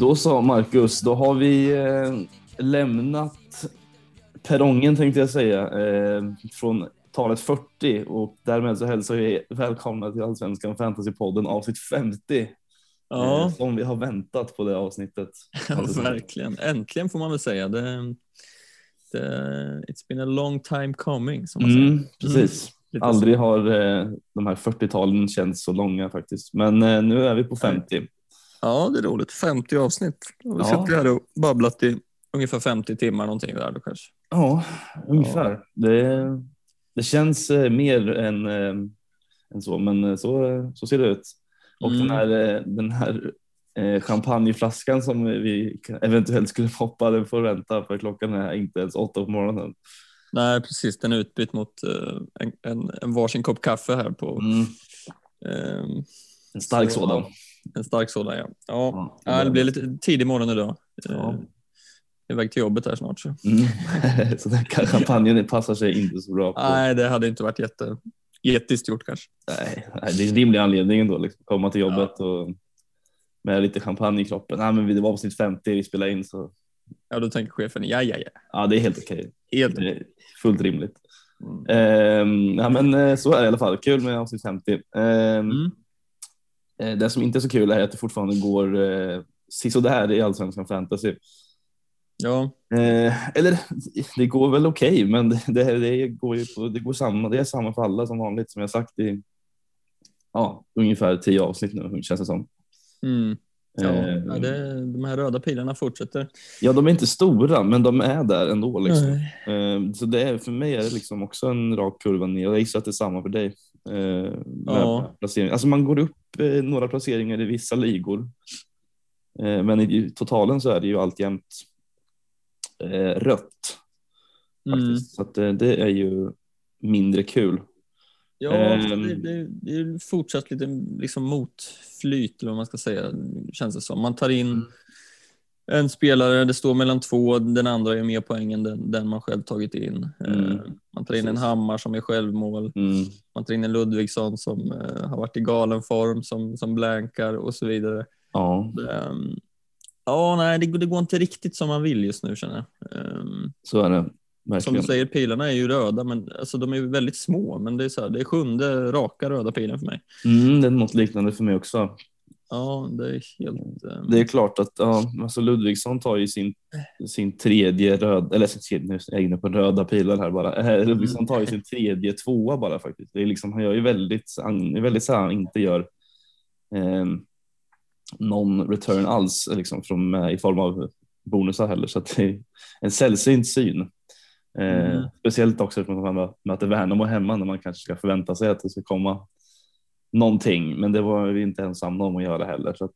Då så Marcus, då har vi eh, lämnat perrongen tänkte jag säga eh, från talet 40 och därmed så hälsar vi välkomna till Allsvenskan Fantasypodden avsnitt 50. Ja. Eh, som vi har väntat på det avsnittet. Ja, verkligen. Äntligen får man väl säga. Det, det, it's been a long time coming som man Mm, säger. precis. Lite Aldrig har eh, de här 40-talen känts så långa faktiskt. Men nu är vi på 50. Ja, det är roligt. 50 avsnitt. Vi har Ja. suttit här och babblat i ungefär 50 timmar någonting där då kanske. Ja, ungefär. Det, det känns eh, mer än, eh, än så, men eh, så, så ser det ut. Och Mm. den här, den här champagneflaskan som vi eventuellt skulle poppa, den får vänta för klockan är inte ens åtta på morgonen. Nej, precis. Den är utbytt mot en, en, en varsin kopp kaffe här på Mm, ehm, en stark Så, sådan. En stark sådan. Ja. Ja. Ja, Ja, det blir lite tidig morgon idag. Ja. Eh, Jag är iväg till jobbet här snart. Så. Mm. så den champagnen passar sig inte så bra. På. Nej, det hade inte varit jätte, etiskt gjort kanske. Nej, det är en rimlig anledning då, liksom, komma till jobbet och med lite champagne i kroppen. Nej, men vi- det var avsnitt 50 vi spelade in så Ja, då tänker chefen, ja, ja, ja. ja, det är helt okej. Helt. Är fullt rimligt. Mm. Ehm, ja, men eh, så är det i alla fall. Kul med avsnitt 50. Ehm, Mm. Eh, Det som inte är så kul är att det fortfarande går eh, sisådär i allsvenskan fantasy. Ja, Eh, eller det går väl okej, men det, det, det går ju på, det går samma. Det är samma för alla som vanligt som jag sagt i ja, ungefär tio avsnitt nu känns det som. mm. ja. Eh, det, de här röda pilarna fortsätter. Ja, de är inte stora, men de är där ändå. Liksom. Eh, Så det är, för mig är det liksom också en rak kurva ner. Jag gissar att det är samma för dig. Eh, med Ja. placering. Alltså man går upp eh, några placeringar i vissa ligor. Eh, Men i totalen så är det ju alltjämt eh, rött. Mm. Så att eh, det är ju mindre kul. Ja, Ehm. det, det, det är fortsatt lite liksom motflyt, eller vad man ska säga, känns det som. Man tar in Mm. En spelare, det står mellan två, den andra är mer poäng än den, den man själv tagit in. Mm. Eh, Man tar in en Precis. Hammar som är självmål, Mm. man tar in en Ludvigsson som eh, har varit i galen form, som, som blankar och så vidare. Ja, Ehm, Ja, nej, det, går- det går inte riktigt som man vill just nu känner jag. Ehm, så är det. Som Verkligen. du säger, pilarna är ju röda, men alltså, de är väldigt små. Men det är, så här, det är sjunde raka röda pilen för mig. Mm, det är något liknande för mig också. Ja, det är helt... ehm, Det är klart att ja, alltså Ludvigsson tar ju sin, sin tredje röd, eller sin, nu är jag inne på röda pilar här bara. Eh, Ludvigsson tar ju sin tredje tvåa bara faktiskt. Det är liksom, han gör ju väldigt, han är väldigt han inte gör eh, någon return alls liksom från, eh, i form av bonusar heller. Så att det är en sällsynt syn. Eh, Mm. Speciellt också eftersom man möter Värnamo hemma när man kanske ska förvänta sig att det ska komma någonting. Men det var vi inte ensamma om att göra heller. Så att,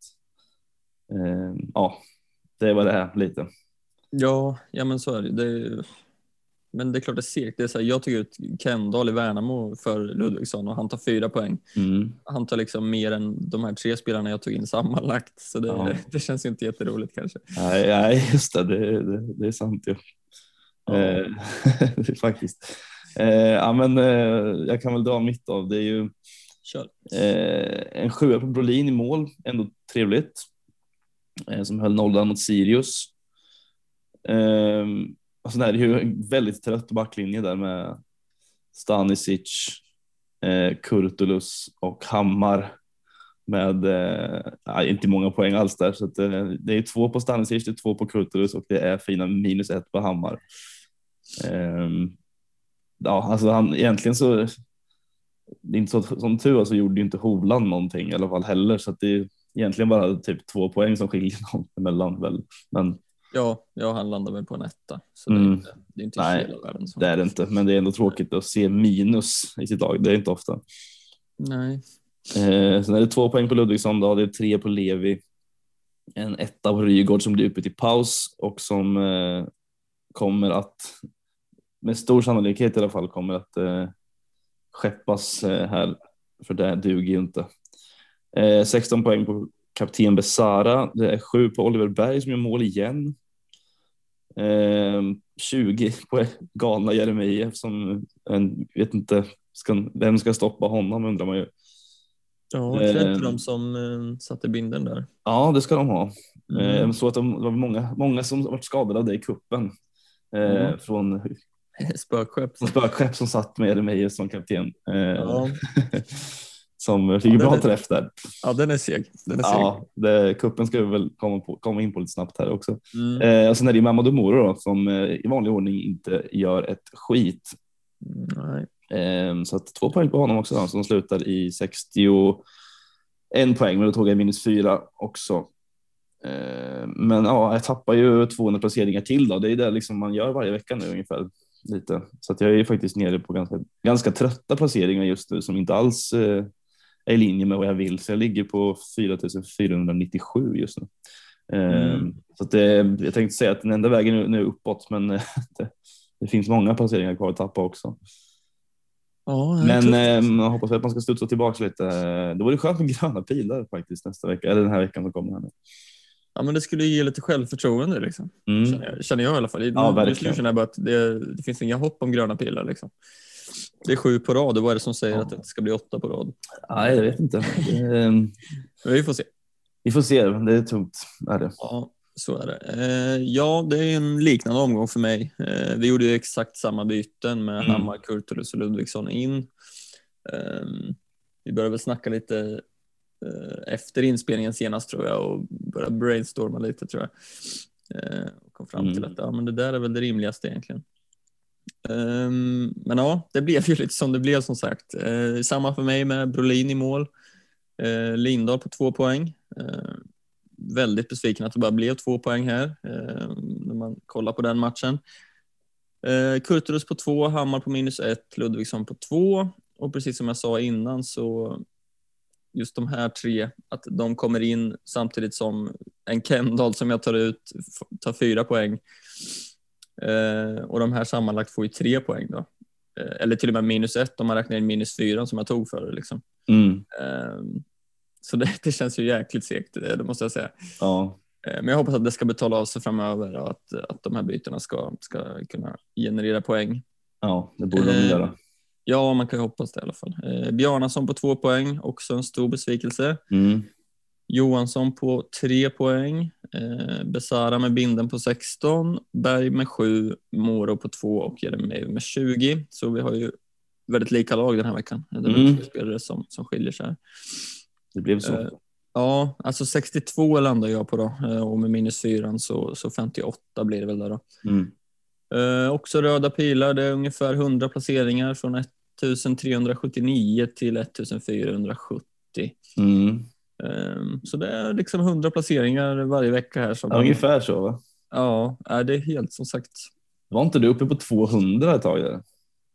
eh, ja, det var det här lite. Ja, ja, men så är det. det är, men det är klart det är segt. Det är så här, jag tycker ut Kendall i Värnamo för Ludvigsson och han tar fyra poäng. Mm. Han tar liksom mer än de här tre spelarna jag tog in sammanlagt. Så det, Ja. det känns ju inte jätteroligt kanske. Nej, nej, just det, det, det, det är sant ju. Ja. Eh, det faktiskt. Eh, ja, men, eh, jag kan väl dra mitt av. Det är ju. Eh, en sjua på Brolin i mål, ändå trevligt. Eh, som höll nollan mot Sirius. Eh, alltså, och sen är det ju en väldigt trött backlinje där med Stanisic, eh, Kurtulus och Hammar med eh, inte många poäng alls där. Så att, eh, det är två på Stanisic, det är två på Kurtulus och det är fina minus ett på Hammar. Eh, ja, alltså han egentligen så inte så som tur var så gjorde ju inte Hovland någonting i alla fall heller så att det är egentligen bara typ två poäng som skiljer dem emellan väl. Men Ja, ja, han landar väl på en etta. Så det är Mm. inte, det är inte Nej, hela världen. Så. det är det inte. Men det är ändå tråkigt att se minus i sitt lag. Det är inte ofta. Nej. Eh, sen är det två poäng på Ludvigsson då. Det är tre på Levi. En etta på Rygaard som blir uppe till paus och som eh, kommer att med stor sannolikhet i alla fall kommer att eh, skeppas eh, här. För det duger ju inte. Eh, 16 poäng på kapten Besara. Det är sju på Oliver Berg som gör mål igen. Eh, 20 på galna Jeremejeff som en, vet inte, ska, vem ska stoppa honom undrar man ju. Ja, cred Ehm. till de som eh, satte binden där. Ja, det ska de ha. Mm. Eh, Jag såg att de, det var många, många som varit skadade av det i kuppen. Eh, Mm. Från, Spökskepp. från spökskepp som satt med Jeremejeff som kapten. Eh, Ja. Som fick Ja, bra är- träff där. ja, den är seg. Den är seg. Ja, det, kuppen ska vi väl komma, på, komma in på lite snabbt här också. Mm. Eh, och sen är det Mamadou Moro då, som eh, i vanlig ordning inte gör ett skit. Nej. Eh, så att två poäng på honom också, då, som slutar i 61 poäng, men då tog jag minus fyra också. Eh, men ja, jag tappar ju 200 placeringar till då. Det är det liksom man gör varje vecka nu ungefär. Lite. Så att jag är ju faktiskt nere på ganska, ganska trötta placeringar just nu som inte alls eh, är i linje med vad jag vill. Så jag ligger på 4497 just nu. Eh, Mm. Så det, jag tänkte säga att den enda vägen nu, nu är uppåt, men eh, det, det finns många placeringar kvar att tappa också. Ja, Men eh, jag hoppas att man ska studsa tillbaka lite. Det vore skönt med gröna pilar faktiskt nästa vecka, eller den här veckan som kommer. Här nu. Ja, men det skulle ge lite självförtroende liksom. Mm. Känner, jag, känner jag i alla fall. Ja, Just nu känner jag bara att det, det finns inga hopp om gröna pilar. Liksom. Det är sju på rad och vad är det som säger Ja. att det ska bli åtta på rad? Nej, jag vet inte. Det, eh, Men vi får se. vi får se, det är tungt. Är det. Ja, så är det. Eh, ja, det är en liknande omgång för mig. Eh, vi gjorde ju exakt samma byten med Mm. Hammar, Kurtulus och Ludvigsson in. Vi började väl snacka lite efter inspelningen senast tror jag och började brainstorma lite tror jag. Eh, och kom fram till Mm. att ja, men det där är väl det rimligaste egentligen. Ehm, men ja, det blev ju lite som det blev som sagt. Eh, samma för mig med Brolin i mål. Eh, Lindahl på två poäng. Eh, väldigt besviken att det bara blev två poäng här eh, när man kollar på den matchen. Eh, Kurtulus på två, Hammar på minus ett, Ludvigsson på två och precis som jag sa innan så just de här tre, att de kommer in samtidigt som en Kendall som jag tar ut tar fyra poäng eh, och de här sammanlagt får ju tre poäng då. Eh, eller till och med minus ett om man räknar in minus fyra som jag tog för liksom. Mm. Ehm, Så det, det känns ju jäkligt segt, det det måste jag säga. Ja. Eh, Men jag hoppas att det ska betala av sig framöver och att, att de här bytena ska, ska kunna generera poäng. ja, det borde de Eh, göra. Ja, man kan ju hoppas det i alla fall. Eh, Bjarnason på två poäng, också en stor besvikelse. Mm. Johansson på tre poäng. Eh, Besara med binden på 16. Berg med sju. Moro på två och Jeremejeff med 20. Så vi har ju väldigt lika lag den här veckan. Det är Mm. spelare som, som skiljer sig. här. Det blev så. Eh, Ja, alltså 62 landar jag på då eh, och med minus 4 så, så 58 blir det väl där då. Mm. Eh, också röda pilar, det är ungefär 100 placeringar från 1379 till 1470. Mm. Eh, så det är liksom 100 placeringar varje vecka här. Som Ja, ungefär så va? Ja, är det är helt som sagt. Var inte du uppe på 200 ett tag? Där?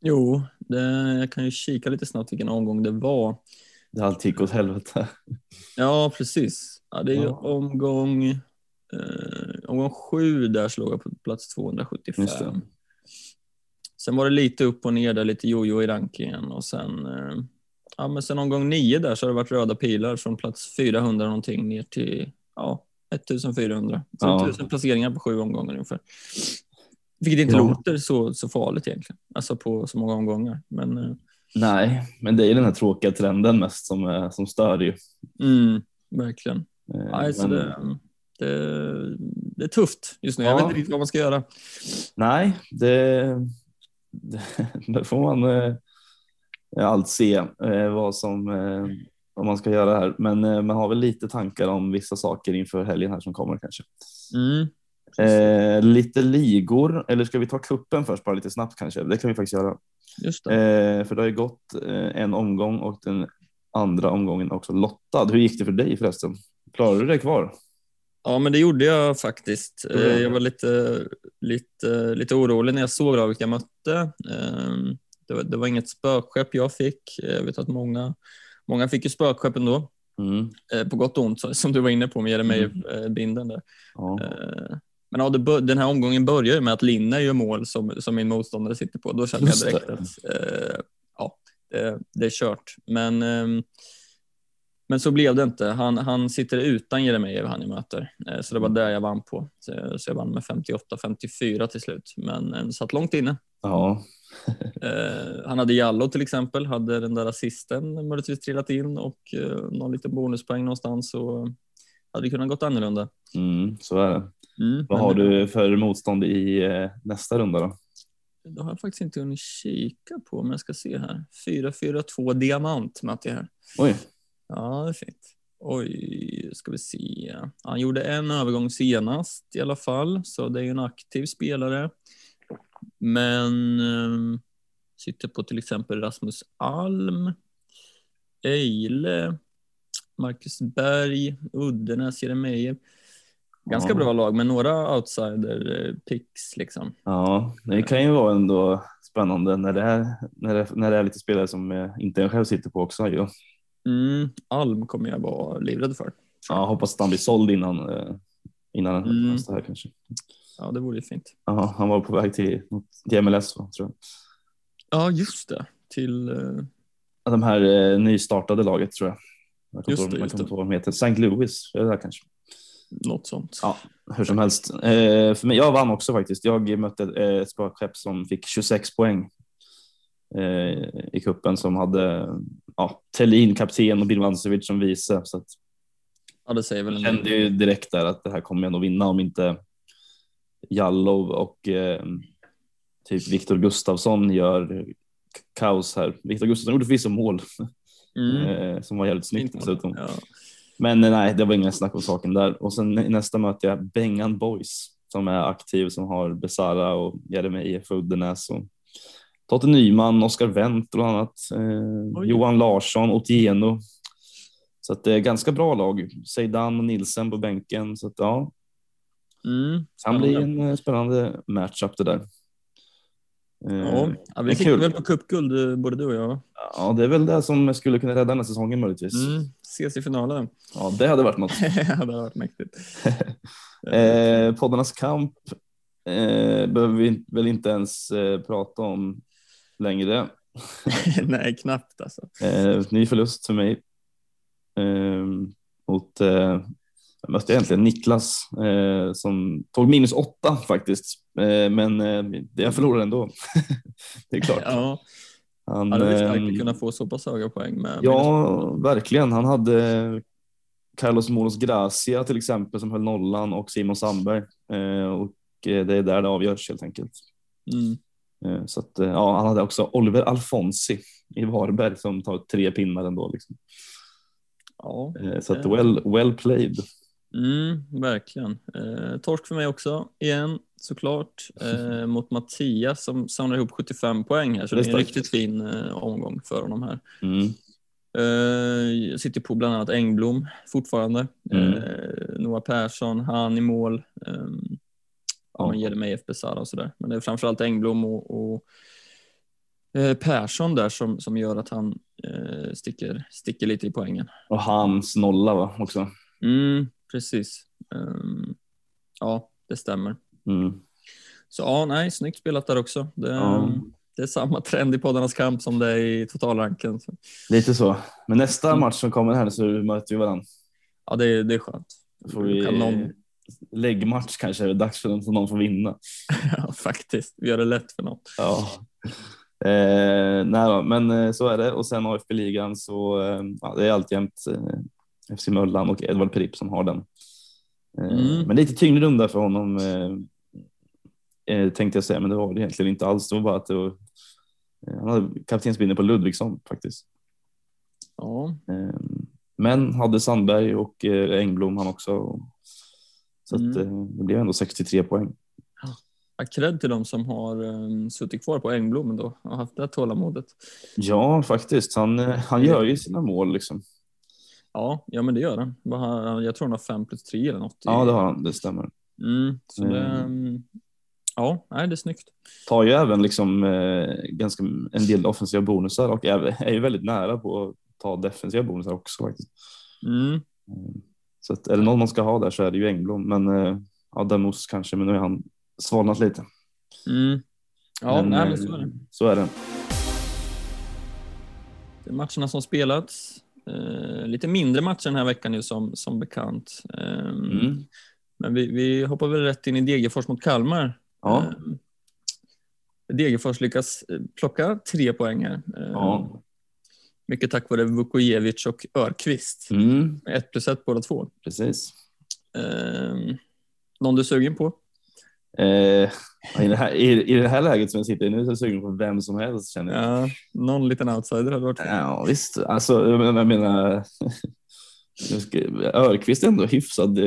Jo, det, jag kan ju kika lite snabbt vilken omgång det var. Det har alltid gick åt helvete. Ja, precis. Ja, det är Ja. omgång, eh, omgång sju där slog jag på plats 275. Just det. Sen var det lite upp och ner där, lite jojo i rankingen och sen, eh, ja, men sen omgång nio där så har det varit röda pilar från plats 400 någonting ner till ja, 1400. Så Ja. 1000 placeringar på sju omgångar ungefär. Vilket inte Ja. låter så, så farligt egentligen, alltså på så många omgångar. Men eh, Nej, men det är den här tråkiga trenden mest som, eh, som stör ju. mm, verkligen. Eh, Nej, så men- det, det, det är tufft just nu. Jag Ja. vet inte riktigt vad man ska göra. Nej, det, det, det får man eh, allt se eh, vad som eh, vad man ska göra här. Men man har väl lite tankar om vissa saker inför helgen här som kommer kanske. Mm. Eh, lite ligor, eller ska vi ta kuppen först bara lite snabbt kanske? Det kan vi faktiskt göra. Just det. Eh, för det har ju gått en omgång och den andra omgången också lottad. Hur gick det för dig förresten? Klarade du dig kvar? Ja, men det gjorde jag faktiskt. Eh, Jag var lite, lite, lite orolig när jag såg vilka jag mötte. Ehm, Det var, det var inget spökskepp jag fick. Jag vet att många, många fick ju spökskepp ändå. Mm. Eh, På gott och ont, som du var inne på med Jeremejeff-binden där. Ja. Eh, Men ja, det, den här omgången börjar ju med att Linne gör mål som, som min motståndare sitter på. Då kände jag direkt att eh, ja, det, det är kört. Men, ehm, men så blev det inte. Han, han sitter utan Jeremejeff han jag möter. Eh, så det var där jag vann på. Så, så jag vann med 58-54 till slut. Men eh, satt långt inne. Ja, Eh, han hade Jallo till exempel, hade den där assisten möjligtvis trillat in och någon liten bonuspoäng någonstans så hade det kunnat gått annorlunda. mm, så är det. Mm, Vad har du för motstånd i nästa runda då? Det har jag faktiskt inte hunnit kika på, men jag ska se här. 4-4-2 diamant möter jag här. Oj, Ja, det är fint. Oj, ska vi se. Han gjorde en övergång senast i alla fall, så det är ju en aktiv spelare. Men eh, sitter på till exempel Rasmus Alm, Eile, Marcus Berg, Uddenäs, Jeremejeff. Ganska Ja. bra lag, men några outsider-picks liksom. ja, det kan ju vara ändå spännande när det är, när det, när det är lite spelare som eh, inte jag själv sitter på också. Ju. Mm, Alm kommer jag vara livrädd för. Ja, hoppas att han blir såld innan, eh, innan Mm. nästa här kanske. Ja, det vore ju fint. Ja, han var på väg till, till MLS tror jag. Ja, just det. Till... Ja, De här eh, nystartade laget tror jag. Jag kommer Just inte ihåg- inte vad de heter. St. Louis, är det där kanske? Något sånt. Ja, hur som helst. Eh, för mig, jag vann också faktiskt. Jag mötte eh, ett spökskepp som fick 26 poäng eh, i kuppen som hade ja, Thelin kapten och Birmancevic som vice. Så att Ja, det säger väl jag en kände ju direkt där att det här kommer jag nog vinna om inte Jallow och eh, typ Viktor Gustafsson gör kaos här. Viktor Gustafsson gjorde förvisso mål Mm. eh, som var jävligt snyggt dessutom. Ja. Men eh, nej, det var ingen snack om saken där. Och sen nästa möte jag Bengan Boys som är aktiv som har Besara och Jeremejeff och Uddenäs och Totte Nyman, Oskar Wendt bland annat, eh. Johan Larsson, Otieno. Så att det är ganska bra lag. Seidan och Nilsen på bänken. Så att ja, Mm. kan bli en eh, spännande matchup det där. Eh, Ja, ja, vi siktar väl på cupguld, eh, både du och jag. ja, det är väl det som skulle kunna rädda den här säsongen möjligtvis. Mm. Ses i finalen. Ja, det hade varit något. ja, det har varit mäktigt. Eh, poddarnas kamp eh, behöver vi väl inte ens eh, prata om längre. Nej, knappt alltså. Eh, ny förlust för mig. Eh, mot, eh, jag mötte egentligen Niklas eh, som tog minus åtta faktiskt. Eh, men eh, jag förlorade ändå. det är klart. Ja, Han, ja, det är starkt eh, att kunna få så pass höga poäng. Med Ja, verkligen. Han hade Carlos Moros Gracia till exempel som höll nollan och Simon Sandberg. Eh, och eh, det är där det avgörs helt enkelt. Mm. Eh, så att, eh, ja, han hade också Oliver Alfonsi i Varberg som tar tre pinnar ändå. Liksom. Ja, Eh, så att well, well played. mm, verkligen. Eh, torsk för mig också, igen såklart. Eh, mot Mattias som samlar ihop 75 poäng här, så Det det är en riktigt fin eh, omgång för honom här. Mm. Eh, Jag sitter på bland annat Engblom fortfarande. Mm. Noah Persson, han i mål. Um, ja, men Jeremejeff, Besara och sådär. Men det är framförallt Engblom och, och eh, Persson där som, som gör att han eh, sticker, sticker lite i poängen. Och hans nolla va, också. Mm, precis. Ehm, ja, det stämmer. Mm. Så ja, nej, snyggt spelat där också. Det, Ja. det är samma trend i poddarnas kamp som det är i totalranken. Så, Lite så. Men nästa Mm. match som kommer här så möter vi varandra. ja, det, det är skönt. Då får vi Kan någon- läggmatch kanske. Är det dags för någon, får vinna. Ja, faktiskt. Vi gör det lätt för någon. Ja. Eh, nej men eh, så är det. Och sen AFB-ligan så eh, ja, det är alltjämt eh, FC Möllan och Edvard Pripp som har den. Eh, Mm. Men lite tyngre runda för honom eh, eh, tänkte jag säga, men det var det egentligen inte alls. Det var bara att var, eh, han hade kaptensbindeln på Ludvigsson faktiskt. Ja, men hade Sandberg och Engblom han också. Så att, Mm. eh, det blev ändå 63 poäng. Ja, cred till de som har um, suttit kvar på Engblom då och haft det här tålamodet. Ja, faktiskt. Han, eh, han gör ju sina mål liksom. Ja, ja men det gör han. Jag tror han har fem plus tre eller något. Ja, det har han. Det stämmer. Mm, så det, Mm. ja, nej, det är snyggt. tar ju även liksom eh, ganska en del offensiva bonusar och är, är ju väldigt nära på att ta defensiva bonusar också faktiskt. Mm, Mm. Så att är det någon man ska ha där så är det ju Engblom, men eh, ja, Damus kanske, men nu är han svalnat lite. mm. Ja, men, nej, eh, men så är det. Så är det. det är matcherna som spelats. Eh, lite mindre matcher den här veckan ju som, som bekant. Eh, Mm. Men vi, vi hoppar väl rätt in i Degerfors mot Kalmar. Ja. Eh, Degerfors lyckas eh, plocka tre poäng här. Eh, Ja. Mycket tack vare Vukojevic och Örqvist. Mm, Ett plus ett båda två. precis. Eh, någon du är sugen på? Eh, i, det här, i, I det här läget som jag sitter i nu så är jag sugen på vem som helst känner jag. Ja, någon liten outsider hade varit. Ja visst, alltså jag menar, jag Örqvist är ändå hyfsad,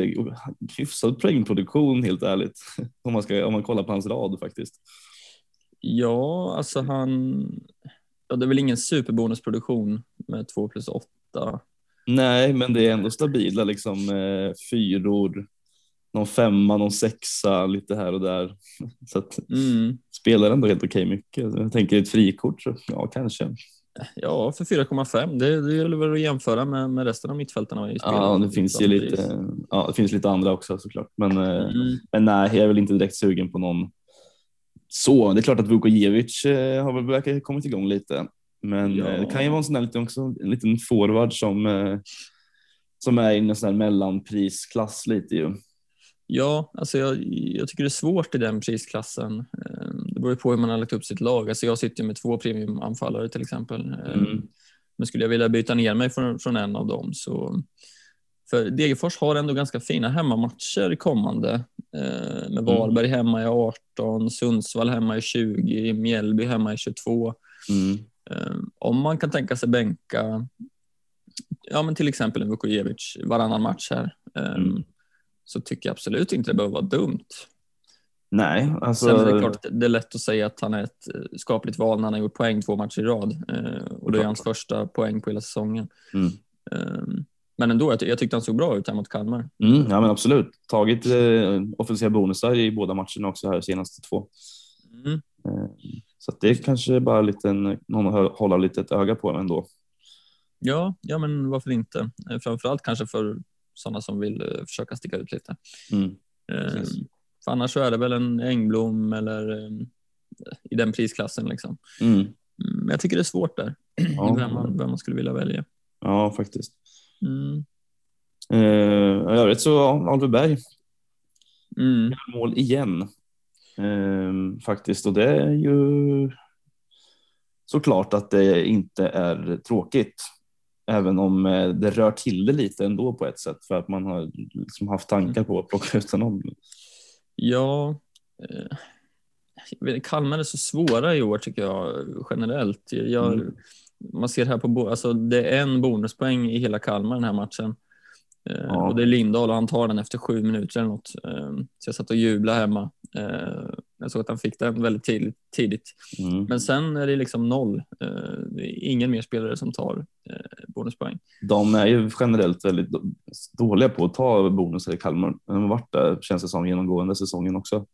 hyfsad poängproduktion helt ärligt. Om man, ska, om man kollar på hans rad faktiskt. Ja, alltså han... Ja, det är väl ingen superbonusproduktion med två plus åtta. Nej, men det är ändå stabila liksom eh, fyror, någon femma, någon sexa, lite här och där. Så att Mm. spelar ändå helt okej mycket. Jag tänker ett frikort, så ja kanske. Ja, för 4,5. Det, det gäller väl att jämföra med, med resten av mittfältarna. Ja, det finns ju lite, ja, det finns lite andra också såklart. Men, eh, Mm. men nej, jag är väl inte direkt sugen på någon så. Det är klart att Vukojevic eh, har väl verkar kommit igång lite. Men Ja. eh, det kan ju vara en sån där liten, också, en liten forward som, eh, som är i en sån här mellanprisklass lite ju. Ja, alltså jag, jag tycker det är svårt i den prisklassen. Det beror ju på hur man har lagt upp sitt lag. Alltså jag sitter med två premiumanfallare till exempel. Mm. Men skulle jag vilja byta ner mig från, från en av dem så för Degerfors har ändå ganska fina hemmamatcher kommande. Eh, med Varberg hemma i 18, Sundsvall hemma i 20, Mjällby hemma i 22. Mm. Eh, om man kan tänka sig bänka ja, men till exempel en Vukojevic varannan match här eh, Mm. så tycker jag absolut inte det behöver vara dumt. Nej, alltså. Sen är det klart det är lätt att säga att han är ett skapligt val när han har gjort poäng två matcher i rad eh, och det är hans första poäng på hela säsongen. Men ändå, jag, ty- jag tyckte han såg bra ut här mot Kalmar. Mm, ja men absolut. Tagit eh, offensiva bonusar i båda matcherna också här senaste två. Mm. Eh, så det är kanske bara lite en, någon att hålla lite ett öga på ändå. Ja, ja, men varför inte? Eh, Framförallt kanske för sådana som vill eh, försöka sticka ut lite. Mm. Eh, för annars så är det väl en Engblom eller eh, i den prisklassen liksom. Mm. Mm, Men jag tycker det är svårt där, Ja. vem, man, vem man skulle vilja välja. ja, faktiskt. Mm. Eh, I övrigt så ja, Oliver Berg Mm. mål igen. Eh, faktiskt och det är ju såklart att det inte är tråkigt. Även om eh, det rör till det lite ändå på ett sätt för att man har liksom haft tankar på att plocka ut honom. Ja, eh, Kalmar är så svåra i år tycker jag generellt. Jag, Mm. Man ser här på, alltså det är en bonuspoäng i hela Kalmar den här matchen. Eh, Ja. Och det är Lindahl och han tar den efter sju minuter eller något. Eh, så jag satt och jublade hemma. Eh, jag såg att han fick den väldigt tidigt. tidigt. Mm. Men sen är det liksom noll. Det är ingen mer spelare som tar bonuspoäng. De är ju generellt väldigt då- dåliga på att ta bonusar i Kalmar. De har varit där känns det som genomgående säsongen också.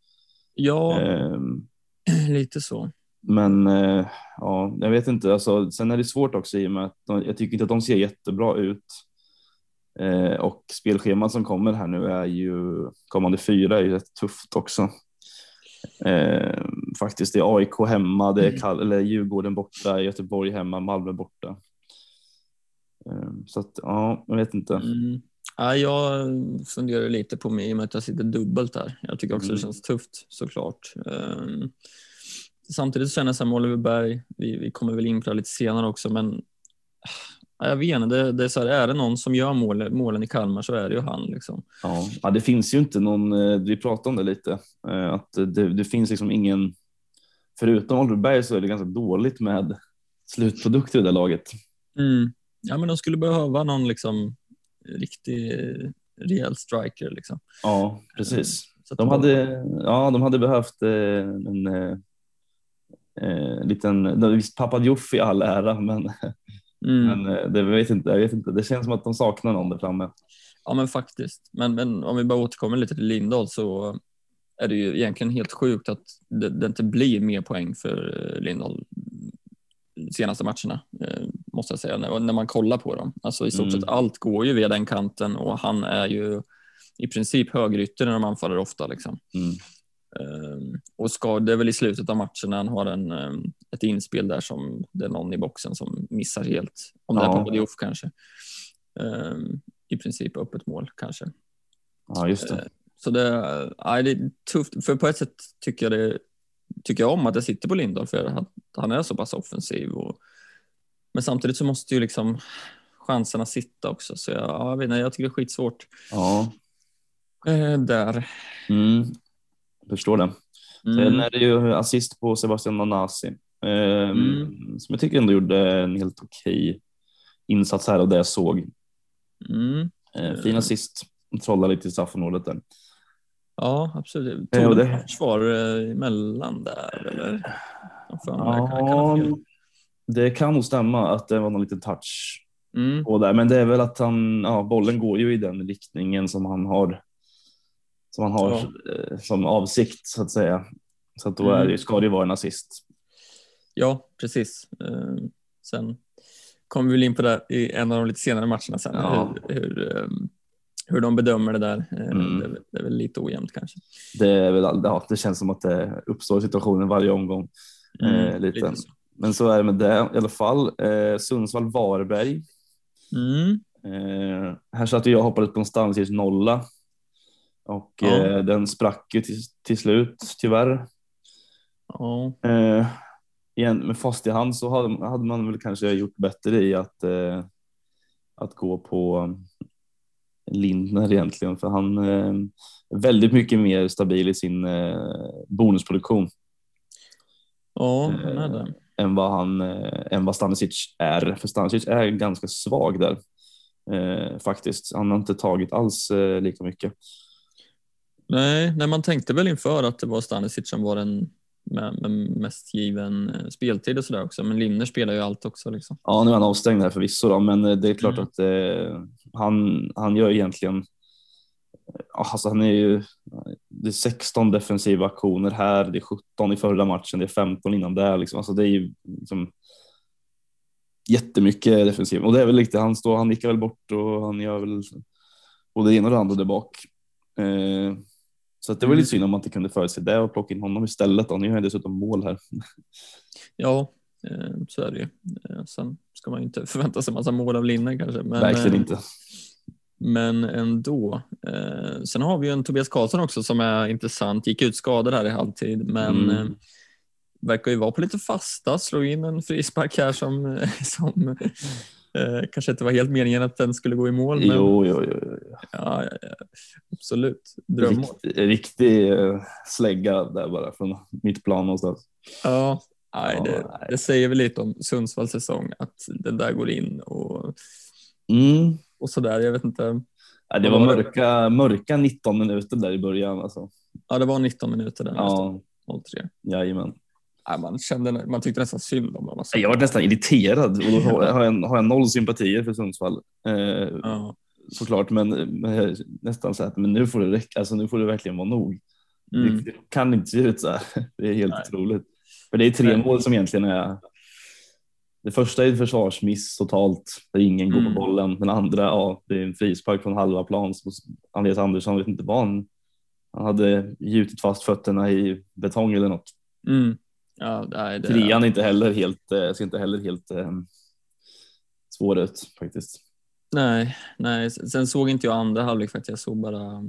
Ja, Ehm, lite så. Men eh, ja, jag vet inte. Alltså, sen är det svårt också i och med att de, jag tycker inte att de ser jättebra ut. Eh, och spelschemat som kommer här nu är ju kommande fyra är ju rätt tufft också. Eh, faktiskt det är AIK hemma, det är Kall eller Djurgården borta, Göteborg hemma, Malmö borta. Eh, så att ja, jag vet inte. Mm. Ja, jag funderar lite på mig i och med att jag sitter dubbelt där. Jag tycker också Mm. det känns tufft såklart. Um, samtidigt så känner jag så här med Oliver Berg, vi, vi kommer väl in på det lite senare också, men ja, jag vet inte, det, det är, så här, är det någon som gör mål, målen i Kalmar så är det ju han. Liksom. Ja, ja, det finns ju inte någon, eh, vi pratade om det lite, eh, att det, det finns liksom ingen, förutom Oliver Berg så är det ganska dåligt med slutprodukter i det där laget. Mm. Ja, men de skulle behöva någon liksom, riktig eh, rejäl striker. Liksom. Ja, precis. Så att De hade, ja, de hade behövt eh, en eh, liten, visst Papadjouf i all ära, men, Mm. men eh, det vet inte, jag vet inte. Det känns som att de saknar någon där framme. Ja, men faktiskt. Men, men om vi bara återkommer lite till Lindahl så är det ju egentligen helt sjukt att det, det inte blir mer poäng för eh, Lindahl senaste matcherna, eh, måste jag säga, när, när man kollar på dem. Alltså i stort Mm. sett allt går ju via den kanten och han är ju i princip högerytter när de anfaller ofta. Liksom. Mm. Ehm, och ska, det är väl i slutet av matchen när han har en, ehm, ett inspel där som det är någon i boxen som missar helt. Om det är Ja. Papadiouf kanske. Ehm, I princip öppet mål kanske. Ja, just det. Så det, nej, det är tufft. För på ett sätt tycker jag det tycker jag om att det sitter på Lindahl för att han är så pass offensiv. Och, men samtidigt så måste ju liksom chanserna sitta också. Så jag, ja, jag, vet inte, jag tycker det är skitsvårt. Ja. Eh, där. Mm. Förstår det. Mm. Sen är det ju assist på Sebastian Nanasi. Eh, Mm. Som jag tycker ändå gjorde en helt okej insats här av det jag såg. Mm. Eh, fin assist. Trollar lite i straffområdet där. Ja, absolut. Eh, Tog och det det- försvar eh, emellan där eller? Mig, kan- Ja, fel. det kan nog stämma att det var någon liten touch Mm. på där, men det är väl att han, ja, bollen går ju i den riktningen som han har som han har eh, som avsikt så att säga. Så att då är Mm. det, ska det ju vara en assist. Ja, precis. Eh, sen kommer vi väl in på det i en av de lite senare matcherna sen, Ja. hur, hur, eh, hur de bedömer det där. Mm. Det, är det är väl lite ojämnt kanske. Det, är väl, ja, det känns som att det uppstår situationer varje omgång. Eh, lite. så. Men så är det med det i alla fall. Eh, Sundsvall-Varberg. Mm. Eh, här satt jag och hoppades på en Stanisic nolla och Ja. eh, den sprack ju till, till slut tyvärr. Ja. Eh, igen, med fast i hand så hade, hade man väl kanske gjort bättre i att, eh, att gå på um, Lindner egentligen, för han eh, är väldigt mycket mer stabil i sin eh, bonusproduktion ja, han är det. än vad han eh, än vad Stanisic är. För Stanisic är ganska svag där eh, faktiskt. Han har inte tagit alls eh, lika mycket. Nej, nej, man tänkte väl inför att det var Stanisic som var den med, med mest given eh, speltid och sådär också. Men Linner spelar ju allt också. Liksom. Ja, nu är han avstängd här förvisso då, men eh, det är klart Mm. att eh, han, han gör egentligen Alltså han är ju, det är 16 defensiva aktioner här, det är 17 i förra matchen, det är 15 innan där. Liksom. Alltså det är ju liksom jättemycket defensiv. Och det är väl lite, han står, han nickar väl bort och han gör väl både det ena och det andra där bak. Eh, så det var Mm. lite synd om man inte kunde förutse det och plocka in honom istället. Då. Nu gör han dessutom mål här. Ja, eh, så är det ju. Eh, sen ska man ju inte förvänta sig massa mål av Linner kanske. Men, Verkligen eh, inte. Men ändå. Sen har vi ju en Tobias Karlsson också som är intressant. Gick ut skadad här i halvtid, men Mm. verkar ju vara på lite fasta. Slog in en frispark här som, som eh, kanske inte var helt meningen att den skulle gå i mål. Men, Jo, jo, jo. jo. Ja, ja, ja, absolut. Drömmål. Riktig, riktig eh, slägga där bara från mitt plan någonstans. Ja, nej, det, nej. det säger väl lite om Sundsvalls säsong att den där går in och, Mm. och sådär. Jag vet inte. Ja, det var mörka, mörka 19 minuter där i början. Alltså. Ja, det var 19 minuter där. Ja. 03. jajamän. Man, kände, man tyckte nästan synd om dem. Alltså. Jag var nästan irriterad och då har jag, har jag noll sympatier för Sundsvall. Eh, Ja. Såklart, men, men nästan så att men nu får det räcka. Alltså, nu får det verkligen vara nog. Mm. Det, det kan inte se ut så här. Det är helt Nej. otroligt. För det är tre Nej. mål som egentligen är. Det första är ett försvarsmiss totalt där ingen går Mm. på bollen. Den andra, ja, det är en frispark från halva plan. Andreas Andersson vet inte vad han. Han hade gjutit fast fötterna i betong eller något. Mm. Ja, nej, det, Trean är inte heller helt, eh, ser inte heller helt eh, svår ut faktiskt. nej, nej, sen såg inte jag andra halvlek faktiskt. Jag såg bara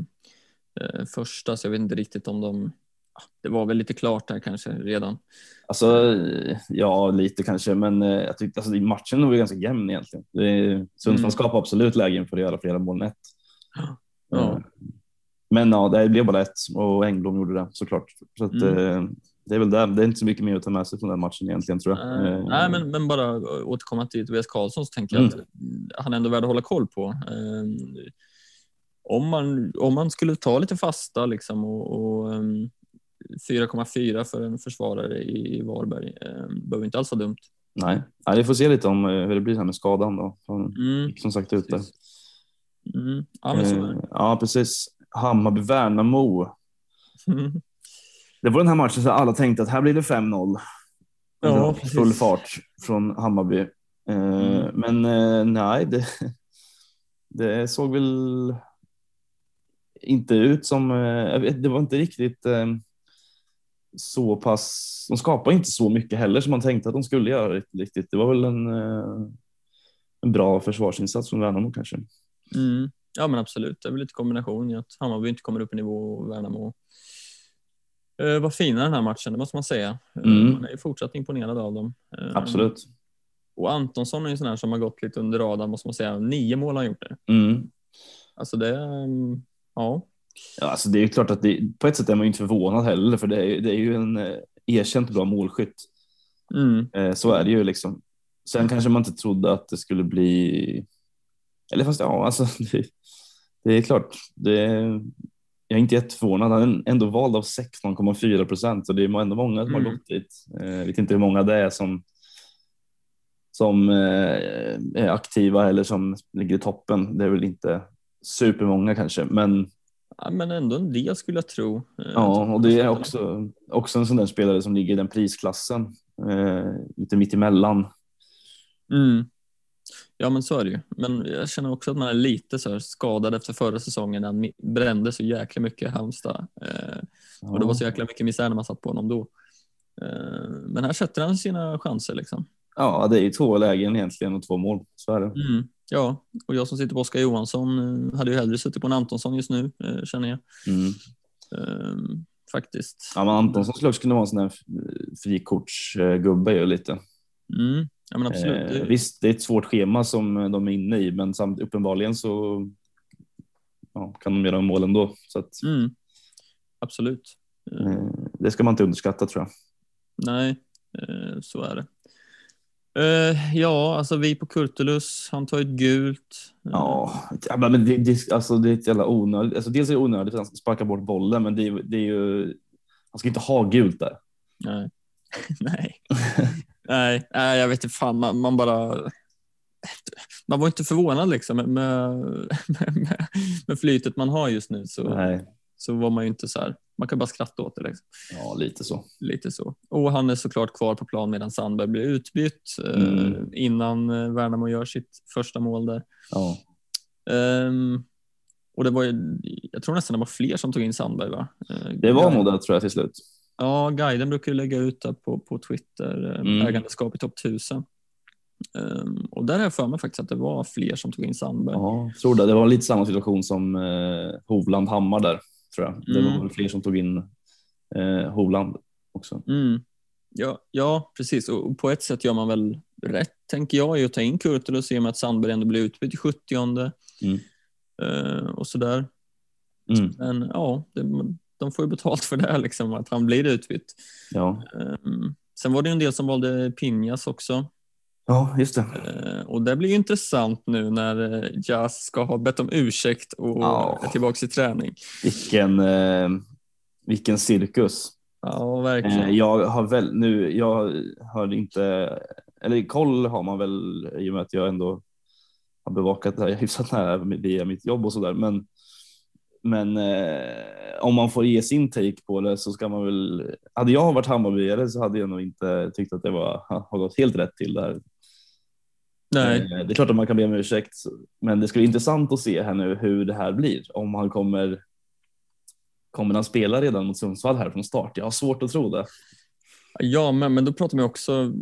eh, första, så jag vet inte riktigt om de... ja, Det var väl lite klart där kanske redan. Alltså, ja, lite kanske, men eh, jag tyckte alltså, i matchen var ganska jämn egentligen. Det är- Sundsvall Mm. skapar absolut lägen för att göra flera mål än ett. Ja. Eh, Men ja, det blev bara ett och Engblom gjorde det såklart. Så att, Mm. Eh, det är väl där. Det är inte så mycket mer att ta med sig från den matchen egentligen tror jag. Eh, Eh, nej, men, men bara återkomma till Tobias Karlsson så tänker jag Mm. att han är ändå värd att hålla koll på. Eh, om, man, om man skulle ta lite fasta liksom och, och ehm, 4,4 för en försvarare i Varberg eh, behöver inte alls vara dumt. Nej, nej, vi får se lite om eh, hur det blir här med skadan då. Han Mm, som sagt ut där. precis. Mm, ja, men så är Eh, det. ja, precis. Hammarby-Värnamo. Det var den här matchen så alla tänkte att här blir det 5-0. Ja, Alltså, Full precis. fart från Hammarby. Eh, Mm. Men eh, nej, det, det såg väl inte ut som, eh, det var inte riktigt så pass, de skapade inte så mycket heller som man tänkte att de skulle göra riktigt. Det var väl en, en bra försvarsinsats från Värnamo kanske. Mm. Ja men absolut, det är väl lite kombination i att Hammarby inte kommer upp i nivå och Värnamo var fina den här matchen, det måste man säga. Eh, Mm. Man är ju fortsatt imponerad av dem. Eh, Absolut. Och Antonsson är ju sån här som har gått lite under radarn, måste man säga. Nio mål har han gjort nu. Mm. Alltså det, ja. Ja, alltså det är ju klart att det, på ett sätt är man ju inte förvånad heller, för det är, det är ju en eh, erkänt bra målskytt. Mm. Eh, så är det ju liksom. Sen kanske man inte trodde att det skulle bli, eller fast ja, alltså det, det är klart. Det, jag är inte jätteförvånad. Han är ändå vald av 16,4 procent och det är ändå många som har Mm. gått dit. Eh, Jag vet inte hur många det är som som eh, är aktiva eller som ligger i toppen. Det är väl inte supermånga kanske, men ja, men ändå en del skulle jag tro. Eh, Ja, och det är också, också en sån där spelare som ligger i den prisklassen. Eh, lite mitt emellan. Mm. Ja men så är det ju. Men jag känner också att man är lite så skadad efter förra säsongen när han brände så jäkla mycket Halmstad. Eh, och det var så jäkla mycket misär när man satt på honom då. Eh, men här sätter han sina chanser liksom. Ja, det är ju två lägen egentligen och två mål. Så är det. Mm. Ja, och jag som sitter på Oskar Johansson eh, hade ju hellre suttit på en Antonsson just nu eh, känner jag. Mm. Eh, faktiskt. Ja, men Antonsson skulle också kunna vara en sån här frikortsgubbe ju lite. Mm. Ja men absolut. Eh, visst, det är ett svårt schema som de är inne i, men samt, uppenbarligen så ja, kan de göra mål ändå. Så att, Mm. Absolut. Eh, eh, det ska man inte underskatta tror jag. Nej, eh, så är det. Eh, ja, alltså vi på Kurtulus, han tar ett gult. Eh, Ja, men det, det, alltså, det är ett jävla onödigt. Alltså, dels är det onödigt att han ska sparka bort bollen, men det, det är ju. Han ska inte ha gult där. Nej. nej. nej. Nej, jag vet inte fan, man, man bara... Man var inte förvånad liksom med, med, med, flytet man har just nu så, Nej, så var man ju inte så här. Man kan bara skratta åt det. Liksom. ja, lite så. Lite så. Och han är såklart kvar på plan medan Sandberg blir utbytt eh, Mm. innan eh, Värnamo gör sitt första mål där. Ja, Ehm, och det var ju, jag tror nästan det var fler som tog in Sandberg va? Eh, det var nog det tror jag till slut. Ja, guiden brukar ju lägga ut det på, på Twitter, eh, Mm. ägandeskap i topp 1000. Ehm, och där har jag för mig faktiskt att det var fler som tog in Sandberg. Ja, tror det. Det var lite samma situation som eh, Hovland Hammar där tror jag. Det Mm. var fler som tog in eh, Hovland också. Mm. Ja, ja, precis. Och och på ett sätt gör man väl rätt, tänker jag, i att ta in Kurtulus i och med att Sandberg ändå blir utbytt i 70 Mm. eh, och sådär. Mm. Men ja, det, de får ju betalt för det, liksom, att han blir utbytt. Ja. Ehm, sen var det ju en del som valde Pinjas också. ja, just det. Eh, och det blir ju intressant nu när eh, Jas ska ha bett om ursäkt och Ja. är tillbaka i träning. Vilken, eh, vilken cirkus. Ja, verkligen. Jag har väl nu, jag har inte, eller koll har man väl i och med att jag ändå har bevakat det här hyfsat nära via mitt jobb och sådär. Men, men eh, om man får ge sin take på det så ska man väl, hade jag varit Hammarbyare så hade jag nog inte tyckt att det var, har gått helt rätt till där. Nej, Eh, Det är klart att man kan be om ursäkt, men det ska bli intressant att se här nu hur det här blir. Om han kommer, kommer han spela redan mot Sundsvall här från start? Jag har svårt att tro det. ja, men, men då pratar man också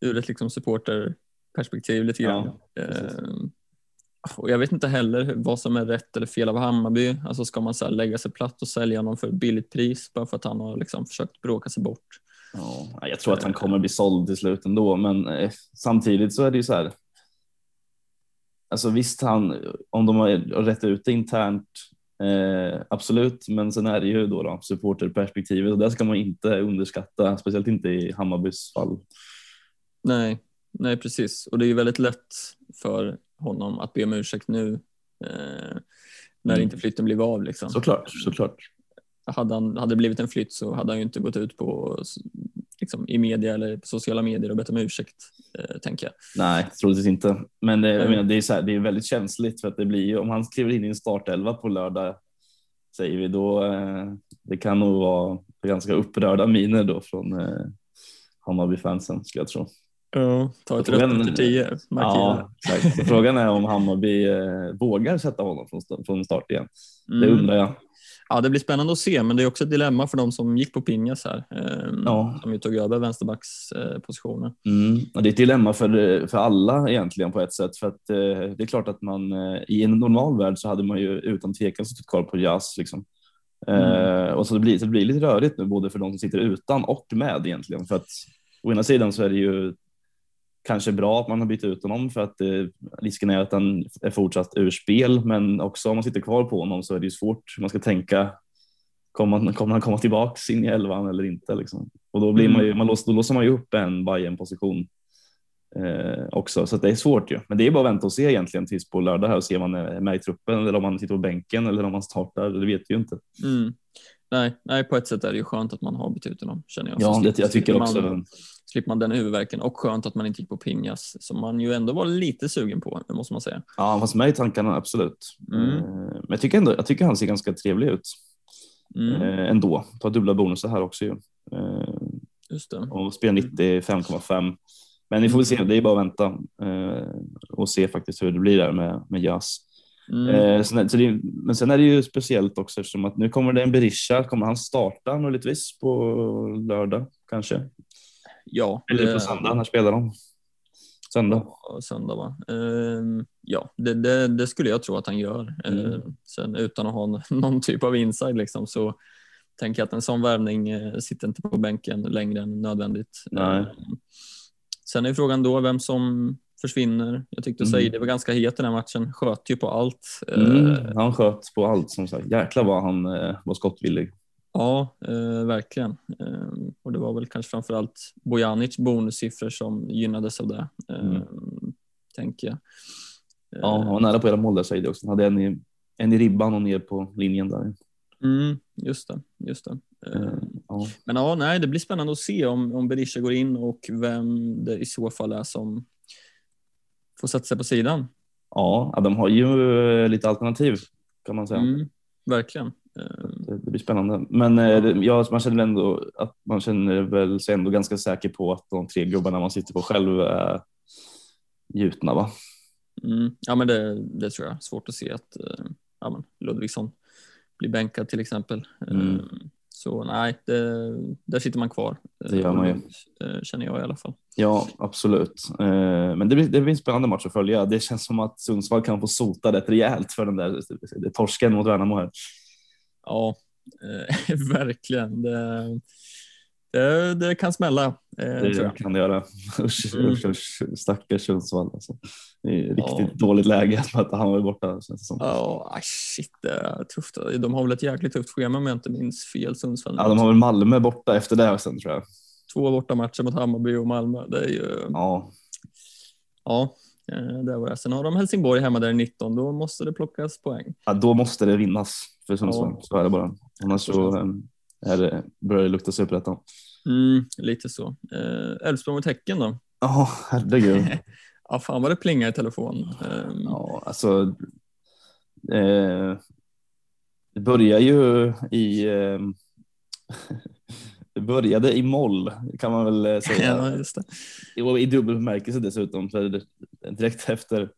ur ett liksom supporterperspektiv lite grann. Ja, och jag vet inte heller vad som är rätt eller fel av Hammarby. Alltså ska man så här lägga sig platt och sälja honom för ett billigt pris bara för att han har liksom försökt bråka sig bort? Ja, jag tror att han kommer bli såld till slut ändå, men eh, samtidigt så är det ju så här. Alltså visst, han, om de har rätt ut det internt, eh, absolut, men sen är det ju då, då supporterperspektivet och det ska man inte underskatta, speciellt inte i Hammarbys fall. Nej, nej precis. Och det är ju väldigt lätt för honom att be om ursäkt nu eh, när Mm. inte flytten blev av. Liksom. Såklart, såklart. hade, han, hade det blivit en flytt så hade han ju inte gått ut på, liksom, i media eller på sociala medier och bett om ursäkt, eh, tänker jag. Nej, troligtvis inte. Men jag Mm. menar, det är så här, det är väldigt känsligt för att det blir ju om han skriver in i en startelva på lördag säger vi då. Eh, det kan nog vara ganska upprörda miner då från eh, Hammarby fansen skulle jag tro. Ja, ta ett rött efter tio. Ja, exakt. Frågan är om Hammarby eh, vågar sätta honom från, sta- från start igen. Det Mm. undrar jag. Ja, det blir spännande att se, men det är också ett dilemma för de som gick på Pinjas här, eh, Ja. som ju tog över vänsterbackspositionen. Mm. Och det är ett dilemma för, för alla egentligen på ett sätt. För att eh, det är klart att man eh, i en normal värld så hade man ju utan tvekan suttit kvar på Jazz. Liksom. Eh, och så det, blir, så det blir lite rörigt nu både för de som sitter utan och med egentligen. För att å ena sidan så är det ju kanske bra att man har bytt ut honom för att eh, risken är att han är fortsatt ur spel. Men också om man sitter kvar på honom så är det ju svårt. Man ska tänka kommer han, kommer han komma tillbaks in i elvan eller inte liksom. Och då blir man ju, man låser, då låser man ju upp en Bayern position eh, också så det är svårt ju. Men det är bara att vänta och se egentligen tills på lördag här och se om man är med i truppen eller om man sitter på bänken eller om man startar. Det vet vi ju inte. Mm. Nej, nej, på ett sätt är det ju skönt att man har bytt ut honom känner jag. Ja, det, jag tycker slipper man- också. slipper man den huvudvärken och skönt att man inte gick på Pinjas som man ju ändå var lite sugen på, måste man säga. Ja, han fanns med i tankarna absolut. Mm. Eh, Men jag tycker ändå, jag tycker han ser ganska trevlig ut Mm, eh, ändå. Tar dubbla bonusar här också ju. Eh, just det. och spelar 95,5. Men vi får väl se, det är bara att vänta och se faktiskt hur det blir där med, med Jas. Mm. Eh, sen, så det, men sen är det ju speciellt också eftersom att nu kommer det en Berisha. Kommer han starta möjligtvis på lördag kanske? Ja, Eller på söndag, när spelar de? Söndag. Söndag va? Ehm, ja, det, det, det skulle jag tro att han gör. Mm. Ehm, sen utan att ha någon typ av inside liksom, så tänker jag att en sån värvning eh, sitter inte på bänken längre än nödvändigt. Nej. Ehm, sen är frågan då vem som försvinner. Jag tyckte Mm. Saidi var ganska het i den här matchen, sköt ju på allt. Mm, Ehm, han sköt på allt som sagt. Jäklar vad han eh, var skottvillig. Ja, eh, verkligen. Eh, och det var väl kanske framförallt Bojanic bonussiffror som gynnades av det, eh, Mm. tänker jag. Eh, Ja, han var nära på era mål där det också. Han hade en i, en i ribban och ner på linjen där. Mm, just det, just det. Eh, Eh, ja. Men ja, nej, det blir spännande att se om, om Berisha går in och vem det i så fall är som får sätta sig på sidan. Ja, de har ju eh, lite alternativ kan man säga. Mm, verkligen. Eh, Det, det blir spännande. Men eh, ja, man känner ändå att man känner väl sig ändå ganska säker på att de tre gubbarna man sitter på själv är gjutna va? Mm, ja, men det, det tror jag. Svårt att se att ja, men Ludvigsson blir bänkad till exempel. Mm. Eh, Så nej, det, där sitter man kvar. Det gör man ju. Eh, Känner jag i alla fall. Ja, absolut. Eh, Men det blir, det blir en spännande match att följa. Det känns som att Sundsvall kan få sota rätt rejält för den där torsken mot Värnamo här. Ja, eh, verkligen. Det, det, det kan smälla, eh, Det kan det göra. Usch, Mm. usch, usch, stackars Sundsvall. Alltså. Riktigt Ja. dåligt läge att möta Hammarby borta. Ja, aj, shit, det är tufft. De har väl ett jäkligt tufft schema om jag inte minns fel, Sundsvall. Ja, de har väl Malmö borta efter det sen tror jag. Två borta matcher mot Hammarby och Malmö. Det är ju, ja, Ja, eh, det var det. Sen har de Helsingborg hemma där i 19, då måste det plockas poäng. Ja, då måste det vinnas för Sundsvall. Ja. Så är det bara. Annars så eh, är det, börjar det lukta superettan. Mm, lite så. Eh, Elfsborg mot Häcken då? Ja, herregud. Ja, fan vad det plingar i telefon. Eh, Ja, alltså. Eh, det börjar ju i. Eh, det började i moll kan man väl eh, säga. ja, just det. Och I dubbel bemärkelse dessutom. För direkt efter.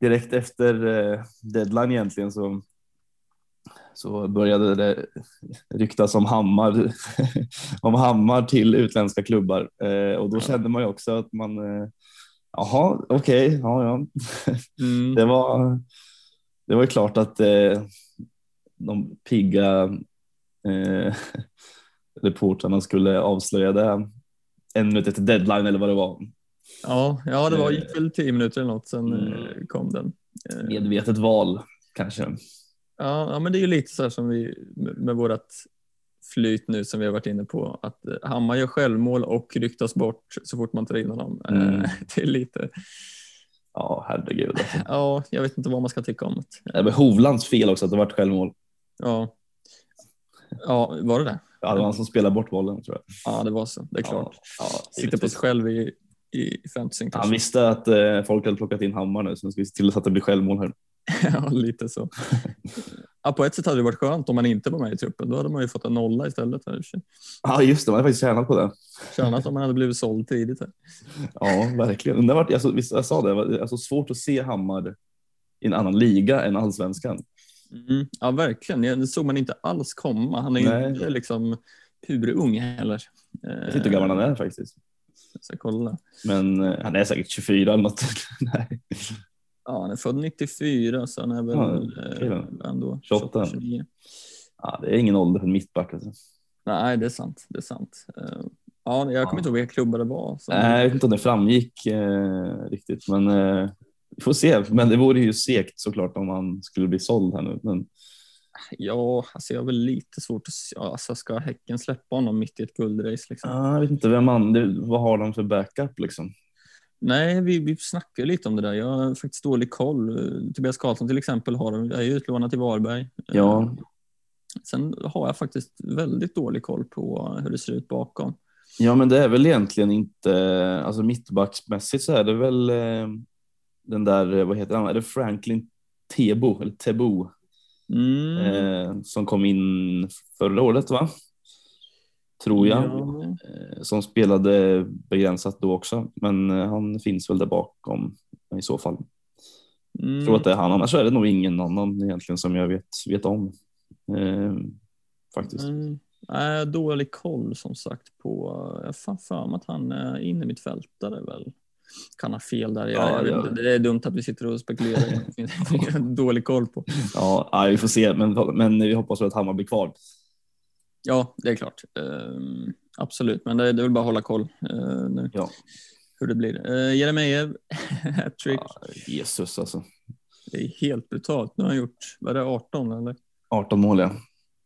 Direkt efter eh, deadline egentligen så. Så började det ryktas om Hammar, om Hammar till utländska klubbar eh, och då kände man ju också att man, eh, jaha, okej, ja, ja, Mm. det var, det var klart att eh, de pigga eh, reportrarna skulle avslöja det en minut efter deadline eller vad det var. Ja, ja, det var, gick väl tio minuter eller något, sen Mm. eh, kom den. Eh, Medvetet val kanske. Ja, ja, men det är ju lite så här som vi med med vårt flyt nu som vi har varit inne på att eh, Hammar gör självmål och ryktas bort så fort man tar in honom. Eh, Mm. Det är lite, Ja, herregud. Alltså. ja, jag vet inte vad man ska tycka om det. Det Hovlands fel också att det vart självmål. Ja, ja var det det? Ja, det var han som spelade bort bollen tror jag. Ja, det var så. Det är klart. Ja, ja, Sitter på sig själv i, i fantasyn Han kanske. visste att eh, folk hade plockat in Hammar nu så nu ska vi se till så att det blir självmål här. ja, lite så. Ja, på ett sätt hade det varit skönt om man inte var med i truppen. Då hade man ju fått en nolla istället. Här. Ja, just det. Man hade faktiskt tjänat på det. Tjänat om man hade blivit såld tidigt. Här. Ja, verkligen. Det var, alltså, jag sa det, det var alltså, svårt att se Hammar i en annan liga än allsvenskan. Mm, ja, verkligen. Det såg man inte alls komma. Han är ju inte liksom purung heller. Jag vet inte hur gammal han är faktiskt. Jag ska kolla. Men eh, han är säkert 24 eller något. Nej. Ja, han är född 94 så han är väl Ja, eh, ändå 28. 29. Ja, det är ingen ålder för en mittback. Alltså. Nej, det är sant. Det är sant. Eh, Ja, jag kommer inte ihåg vilka klubbar det var. Som... Nej, jag vet inte om det framgick eh, riktigt, men eh, vi får se. Men det vore ju segt såklart om han skulle bli såld här nu. Men... Ja, alltså jag har väl lite svårt att se. Alltså ska Häcken släppa honom mitt i ett guldrace? Liksom? Ja, jag vet inte vem man, det, vad har de för backup liksom? Nej, vi, vi snackar lite om det där. Jag har faktiskt dålig koll. Tobias Karlsson till exempel har, är ju utlånad till Varberg. Ja. Sen har jag faktiskt väldigt dålig koll på hur det ser ut bakom. Ja, men det är väl egentligen inte, alltså mittbacksmässigt så är det väl eh, den där, vad heter han, är det Franklin Tebo eller Tebo Mm. eh, som kom in förra året va? Tror jag. Ja. Eh, som spelade begränsat då också, men eh, han finns väl där bakom i så fall. Mm. Jag tror att det är han, annars är det nog ingen annan egentligen som jag vet, vet om. Eh, faktiskt. Mm. Nej, dålig koll som sagt på, jag har fan för mig att han är inne mitt fältare väl. Kan ha fel där. Jag, Ja, jag ja. det är dumt att vi sitter och spekulerar. Dålig koll på. Ja, vi får se, men, men vi hoppas att Hammar blir kvar. Ja, det är klart. Ehm, absolut, men det, det är väl bara att hålla koll eh, nu Ja. hur det blir. Uh, Jeremejeff, hattrick. Ja, Jesus alltså. Det är helt brutalt. Nu har han gjort, vad är det, 18 eller? 18 mål ja.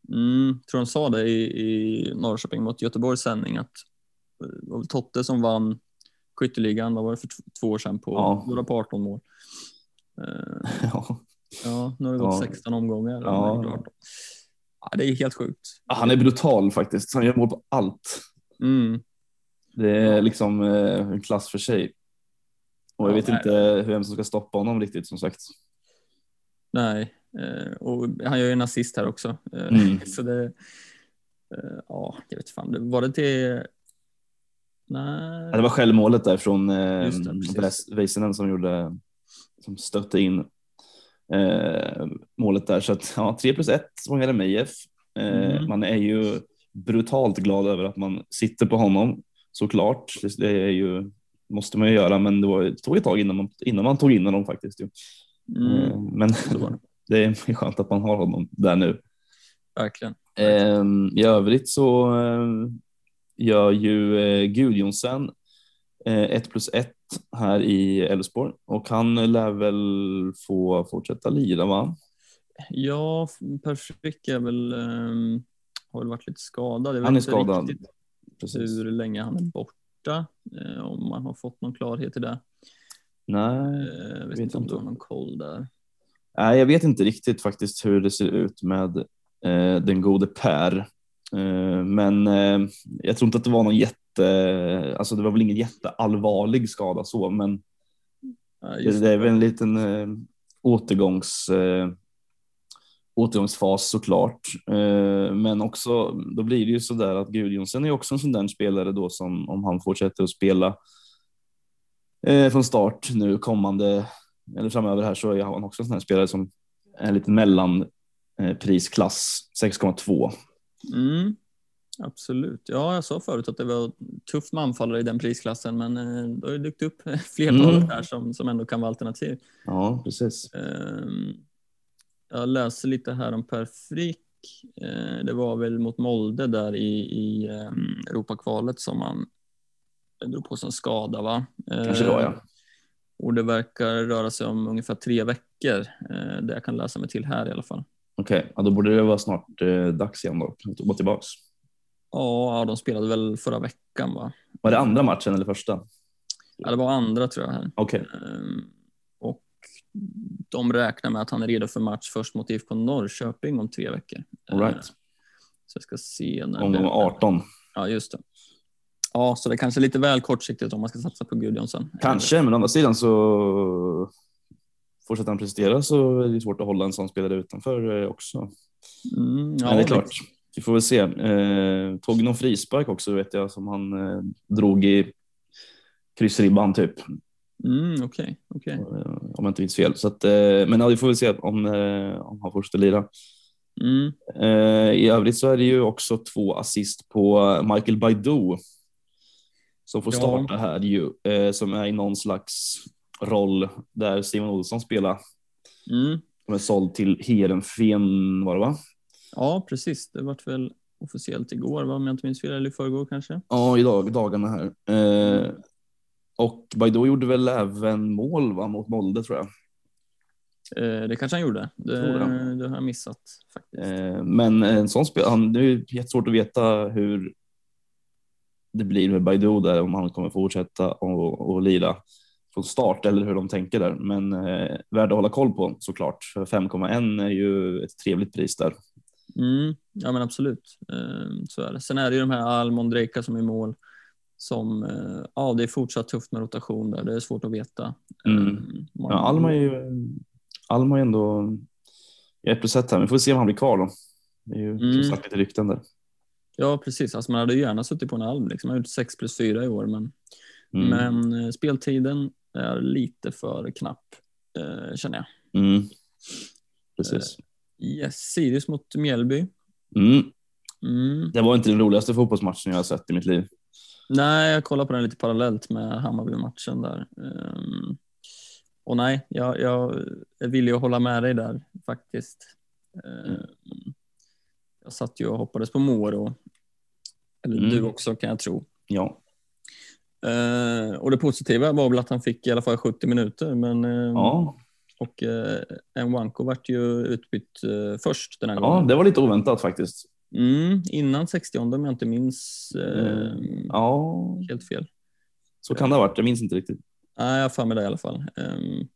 Mm, tror han sa det i, i Norrköping mot Göteborgs sändning att eh, det var Totte som vann skytteligan, vad var det för två år sedan på, Ja. på 18 mål. Eh, ja. ja, nu har det gått Ja. 16 omgångar. Ja. Han har gjort 18. Ja, det är helt sjukt. Han är brutal faktiskt. Han gör mål på allt. Mm. Det är liksom eh, en klass för sig. Och jag Ja, vet nej. inte vem som ska stoppa honom riktigt som sagt. Nej, eh, och han gör ju en assist här också. Eh, Mm. Så det, eh, ja, jag vet fan, var det till, nej, Ja, Det var självmålet där från eh, Väisänen som gjorde, som stötte in eh, målet där. Så att ja, 3 plus 1 från Jeremejeff. Eh, Mm. Man är ju brutalt glad över att man sitter på honom såklart. Det, är ju, måste man ju göra, men det, var, det tog ett tag innan man, innan man tog in honom faktiskt. Ju. Eh, mm, Men det är skönt att man har honom där nu. verkligen. Eh, I övrigt så eh, gör ju eh, Gudjonsen eh, 1 plus 1 här i Elfsborg och han lär väl få fortsätta lira va? Ja, Per Frick är väl, ehm, har väl varit lite skadad. Jag Han är skadad. Precis. hur länge han är borta, eh, om man har fått någon klarhet i det. Nej, Eh, Jag vet inte om du har någon koll där. nej, jag vet inte riktigt faktiskt hur det ser ut med eh, den gode Per. Eh, men eh, jag tror inte att det var någon jätte, alltså det var väl ingen jätteallvarlig skada så, men Det, det är väl en liten eh, återgångs, eh, återgångsfas såklart. Eh, men också, då blir det ju så där att Gudjonsen är också en sån där spelare då som om han fortsätter att spela eh, från start nu kommande eller framöver här så är han också en sån här spelare som är en liten mellan eh, prisklass 6,2. Mm, absolut. Ja, jag sa förut att det var tufft med anfallare i den prisklassen, men eh, det har ju dykt upp flertalet Mm. här som, som ändå kan vara alternativ. Ja, precis. Ehm, Jag läser lite här om Per Frick. Eh, Det var väl mot Molde där i, i ehm, Europakvalet som han drog på sig en skada va? Kanske då Eh, ja. Och det verkar röra sig om ungefär tre veckor, eh, det jag kan läsa mig till här i alla fall. Okej, ja, då borde det vara snart eh, dags igen då att gå tillbaks. Ja, de spelade väl förra veckan va? Var det andra matchen eller första? Ja, det var andra tror jag här. Okej, Ehm, Och de räknar med att han är redo för match först mot IFK Norrköping om tre veckor. all Ehm, right. Så jag ska se. När Omgång det- 18. Ja, just det. Ja, så det är kanske är lite väl kortsiktigt om man ska satsa på Gudjonsson. Kanske, men å andra sidan så fortsätter han prestera så är det svårt att hålla en sån spelare utanför eh, också. Mm, ja, men det är klart, vi får väl se. Eh, tog någon frispark också vet jag som han eh, drog i kryssribban typ, Mm, Okej, okej. eh, om jag inte minns fel. Så att, eh, men ja, vi får väl se om, eh, om han fortsätter lira. Mm, I övrigt så är det ju också två assist på Michael Baidoo som får Ja. starta här ju, som är i någon slags roll där Simon Olsson spelar. mm. Som är såld till Heerenveen var det va? Ja, precis. Det vart väl officiellt igår, va? om jag inte minns fel, eller i förrgår kanske. Ja, idag, dagarna här. Eh, och Baidoo gjorde väl även mål va, mot Molde tror jag. Eh, det kanske han gjorde. Det, Tror det. har jag missat faktiskt. Eh, men en sån spel, han, det är jättesvårt att veta hur det blir med Baidoo där, om han kommer fortsätta och, och lira från start eller hur de tänker där. Men eh, värd att hålla koll på såklart. För 5,1 är ju ett trevligt pris där. Mm, ja men absolut, eh, så är det. Sen är det ju de här Almon Drejka som är i mål. Som, eh, ja det är fortsatt tufft med rotation där, det är svårt att veta. Mm. Eh, Ja, Alma är ju Alma är ändå plus ett här, men vi får se om han blir kvar då. Det är ju Mm. som sagt lite rykten där. Ja precis, alltså man hade ju gärna suttit på en Alm. Liksom. Man har gjort 6 plus 4 i år men, Mm. men eh, speltiden är lite för knapp eh, känner jag. Mm. Precis. Yes, Sirius mot Mjällby. Mm. Mm. Det var inte den roligaste fotbollsmatchen jag har sett i mitt liv. Nej, jag kollar på den lite parallellt med Hammarby-matchen där. Ehm, och nej, jag, jag villig att hålla med dig där faktiskt. Ehm, jag satt ju och hoppades på Moro. Eller Mm. du också kan jag tro. Ja, Ehm, och det positiva var väl att han fick i alla fall 70 minuter. Men, ehm, ja. Och uh, Nwanko vart ju utbytt eh, först den här ja, gången. det var lite oväntat faktiskt. Mm, innan 60 om jag inte minns ehm, Ja, helt fel. så kan det ha varit. Jag minns inte riktigt. Nej, jag har för mig det i alla fall. Um,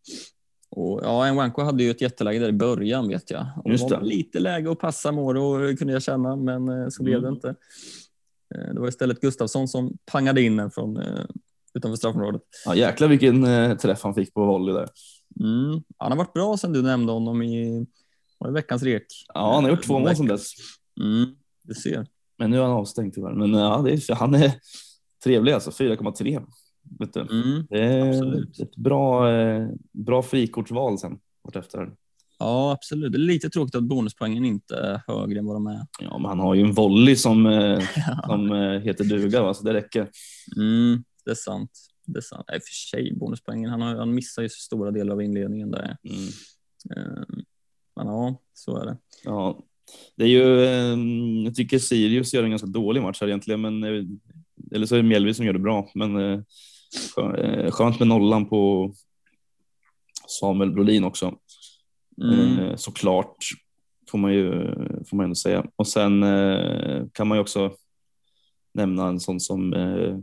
och, ja, Nwanko hade ju ett jätteläge där i början vet jag. Och Just var det. lite läge att passa Moro kunde jag känna, men eh, så blev det Mm. inte. Eh, det var istället Gustafsson som pangade in den från utanför straffområdet. Ja, jäklar vilken eh, träff han fick på volley där. Mm. Han har varit bra sen du nämnde honom i, det veckans rek. Ja, han har gjort två mål sedan dess. Mm, du ser. Men nu är han avstängd tyvärr. Men ja, det är, han är trevlig alltså. 4,3. Vet du. Mm. Det är Absolut. ett bra, eh, bra frikortsval sen vartefter. Ja, absolut. Det är lite tråkigt att bonuspoängen inte är högre än vad de är. Ja, men han har ju en volley som, eh, som eh, heter duga, va? så det räcker. Mm, det är sant. Sant. Nej, för sig, bonuspoängen. Han, har, han missar ju så stora delar av inledningen där. Mm. Ehm, Men ja, så är det. Ja, det är ju, eh, jag tycker Sirius gör en ganska dålig match här egentligen, men eh, eller så är det Mjällby som gör det bra. Men eh, skö- eh, skönt med nollan på Samuel Brolin också. Mm. Eh, såklart får man ju får man ändå säga. Och sen eh, kan man ju också nämna en sån som eh, eh,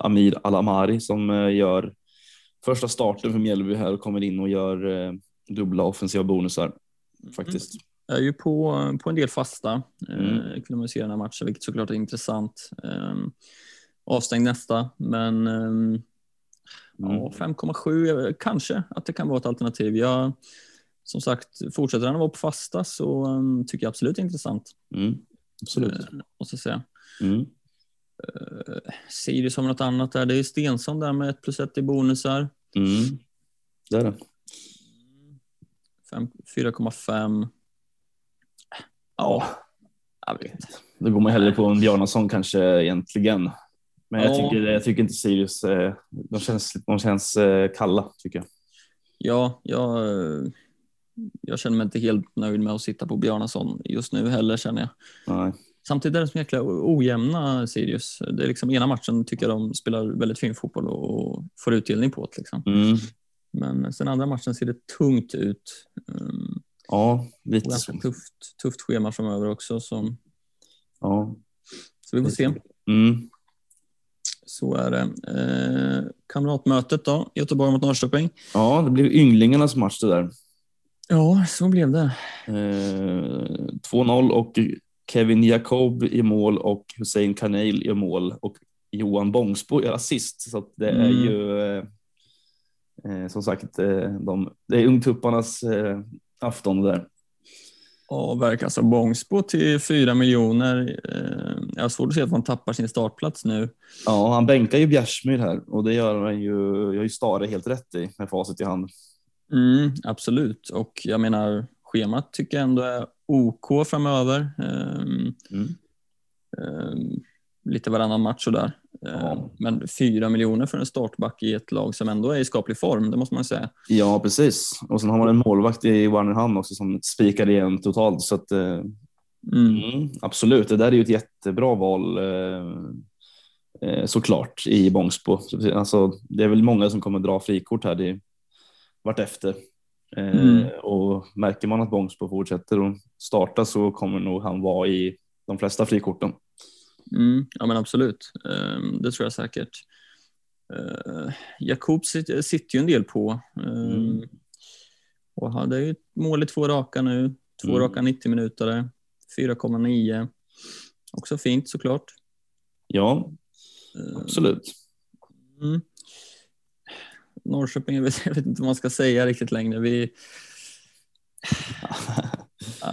Amir Alamari som eh, gör första starten för Mjällby här och kommer in och gör eh, dubbla offensiva bonusar faktiskt. Jag är ju på, på en del fasta. Mm. Mm. kunde man se den här matchen, vilket såklart är intressant. Um, avstängd nästa, men Mm. ja, 5,7 eh, kanske att det kan vara ett alternativ. Jag, som sagt, fortsätter han att vara på fasta så um, tycker jag absolut det är intressant. Mm. Absolut. Måste säga. Mm. Uh, Sirius har något annat där. Det är Stensson där med 1 plus 1 i bonusar. Mm. Det är det. Fem- 4,5. Ja, jag vet. Då går man hellre på en Bjarnason kanske egentligen. Men jag, Ja. tycker, jag tycker inte Sirius, eh, de känns, de känns eh, kalla tycker jag. Ja, jag, jag känner mig inte helt nöjd med att sitta på Bjarnason just nu heller känner jag. Nej. Samtidigt är det så jäkla ojämna Sirius. Det är liksom ena matchen tycker jag de spelar väldigt fin fotboll och får utdelning på det. Liksom. Mm. Men sen andra matchen ser det tungt ut. Um, Ja, lite så. tufft, tufft schema framöver också. Så, Ja. så vi får se. Mm. Så är det. Eh, kamratmötet då, Göteborg mot Norrköping. ja, det blev ynglingarnas match det där. Ja, så blev det. Eh, 2-0 och Kevin Jacob i mål och Hussein Karneil i mål och Johan Bångsbo gör assist. Så att det är Mm. ju eh, eh, som sagt eh, de, det är ungtupparnas eh, afton där. Ja, verkar alltså Bångsbo till 4 miljoner. Eh, jag har svårt att se att man tappar sin startplats nu. Ja, han bänkar ju Bjärsmyr här och det gör han ju. Jag har ju Stare helt rätt i med facit i hand. Mm, absolut, och jag menar schemat tycker jag ändå är OK framöver. Ehm, Mm. ehm, lite varannan match och där. Ja. Men 4 miljoner för en startback i ett lag som ändå är i skaplig form, det måste man säga. Ja, precis. Och sen har man en målvakt i Warner Ham också som spikar igen totalt så att eh, Mm. Mm, absolut, det där är ju ett jättebra val eh, eh, såklart i Bångsbo. Alltså, det är väl många som kommer dra frikort här det, vartefter. Mm. Och märker man att Bångsbo fortsätter att starta så kommer nog han vara i de flesta frikorten. Mm, ja men absolut, Ehm, det tror jag säkert. Uh, Jakob sit- sitter ju en del på. Ehm, Mm. Och hade ju ett mål i två raka nu, två Mm. raka 90 minuter, 4,9. Också fint såklart. Ja, Ehm, absolut. Mm. Norrköping, jag vet, jag vet inte vad man ska säga riktigt längre. Vi,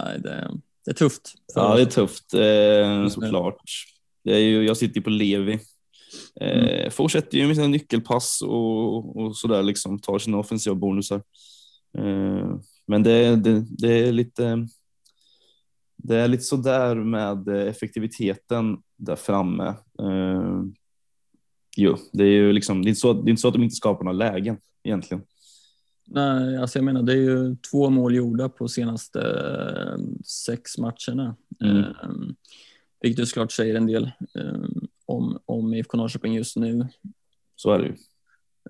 nej, det, det är tufft. Ja, det är tufft eh, såklart. Det är ju, jag sitter ju på Levi. Eh, Fortsätter ju med sina nyckelpass och, och sådär liksom, tar sina offensiva bonusar. Eh, men det, det, det är lite det är lite sådär med effektiviteten där framme. Eh, jo, det är ju liksom, det är, inte så, det är inte så att de inte skapar några lägen egentligen. Nej, alltså jag menar det är ju två mål gjorda på senaste eh, sex matcherna. Mm. Eh, vilket ju såklart säger en del eh, om, om IFK Norrköping just nu. Så är det ju.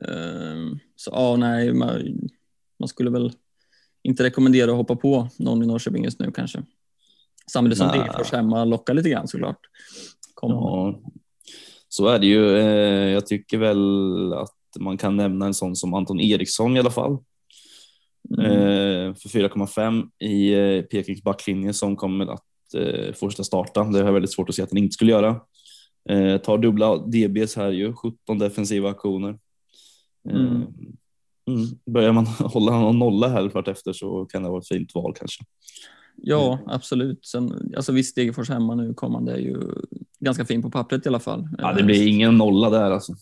Eh, så ja, nej, man, man skulle väl inte rekommendera att hoppa på någon i Norrköping just nu kanske. Samtidigt som. Degerfors hemma lockar lite grann såklart. Kom. Ja, så är det ju. Eh, Jag tycker väl att man kan nämna en sån som Anton Eriksson i alla fall. Mm. Eh, För 4,5 i eh, Pekings backlinje som kommer att eh, fortsätta starta. Det har jag väldigt svårt att se att han inte skulle göra. Eh, Tar dubbla DBs här ju, 17 defensiva aktioner. Mm. Mm. Börjar man hålla någon nolla här vartefter så kan det vara ett fint val kanske. Ja, absolut. Sen, alltså visst, Degerfors hemma nu kommande är ju ganska fin på pappret i alla fall. Ja, det blir ingen nolla där alltså.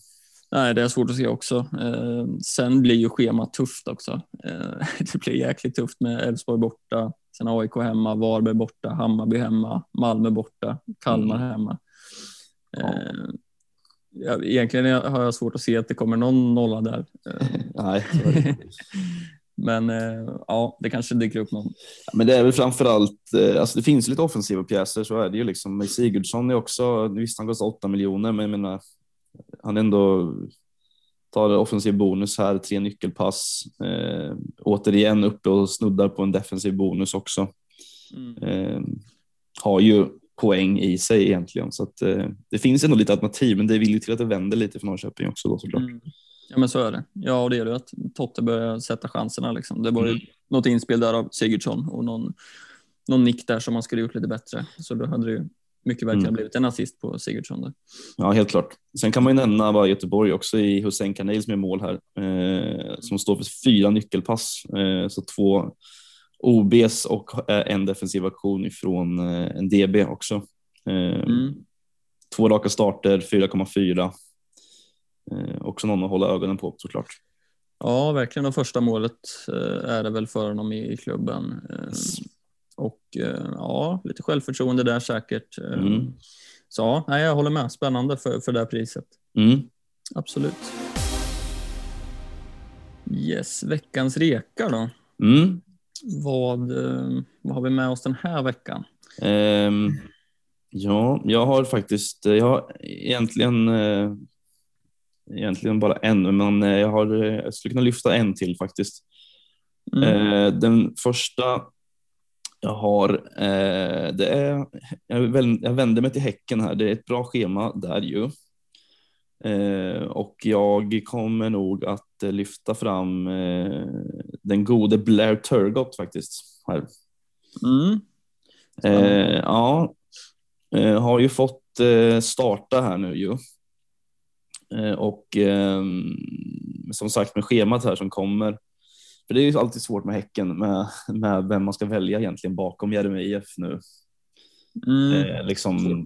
Nej, det är svårt att se också. Eh, sen blir ju schemat tufft också. Eh, det blir jäkligt tufft med Elfsborg borta, sen AIK hemma, Varberg borta, Hammarby hemma, Malmö borta, Kalmar Mm. hemma. Ja. Eh, egentligen har jag svårt att se att det kommer någon nolla där. Nej. Men ja, det kanske dyker upp någon. Men det är väl framförallt, alltså det finns lite offensiva pjäser så är det ju liksom. Sigurdsson är också, visst han kostar 8 miljoner men jag menar, han ändå tar offensiv bonus här, tre nyckelpass. Eh, återigen uppe och snuddar på en defensiv bonus också. Eh, har ju poäng i sig egentligen så att eh, det finns ändå lite alternativ men det vill ju till att det vänder lite för Norrköping också då såklart. Mm. Ja men så är det. Ja och det är det att Totte börjar sätta chanserna liksom. Det var ju Mm. något inspel där av Sigurdsson och någon, någon nick där som man skulle gjort lite bättre. Så då hade det ju mycket väl kunnat Mm. blivit blivit en assist på Sigurdsson där. Ja, helt klart. Sen kan man ju nämna bara Göteborg också i Hussein Kanel som är mål här, eh, som står för fyra nyckelpass. Eh, så två OBs och eh, en defensiv aktion ifrån eh, en DB också. Eh, Mm. Två raka starter, 4,4. Eh, också någon att hålla ögonen på såklart. Ja verkligen och första målet är det väl för honom i, klubben. Yes. Och eh, ja, lite självförtroende där säkert. Eh, Mm. Så ja, nej, jag håller med. Spännande för, för det här priset. Mm. Absolut. Yes, veckans reka då. Mm. Vad, eh, vad har vi med oss den här veckan? Ehm, ja, jag har faktiskt, jag har egentligen, eh, egentligen bara en, men jag, har, jag skulle kunna lyfta en till faktiskt. Mm. Eh, den första jag har, eh, det är, jag, vänder mig till Häcken här, det är ett bra schema där ju. Eh, och jag kommer nog att lyfta fram eh, den gode Blair Turgott faktiskt. Här. Mm. Eh, ja, eh, har ju fått eh, starta här nu ju. Och ehm, som sagt med schemat här som kommer. För det är ju alltid svårt med Häcken med, med vem man ska välja egentligen bakom Jeremejeff nu. Mm. Eh, liksom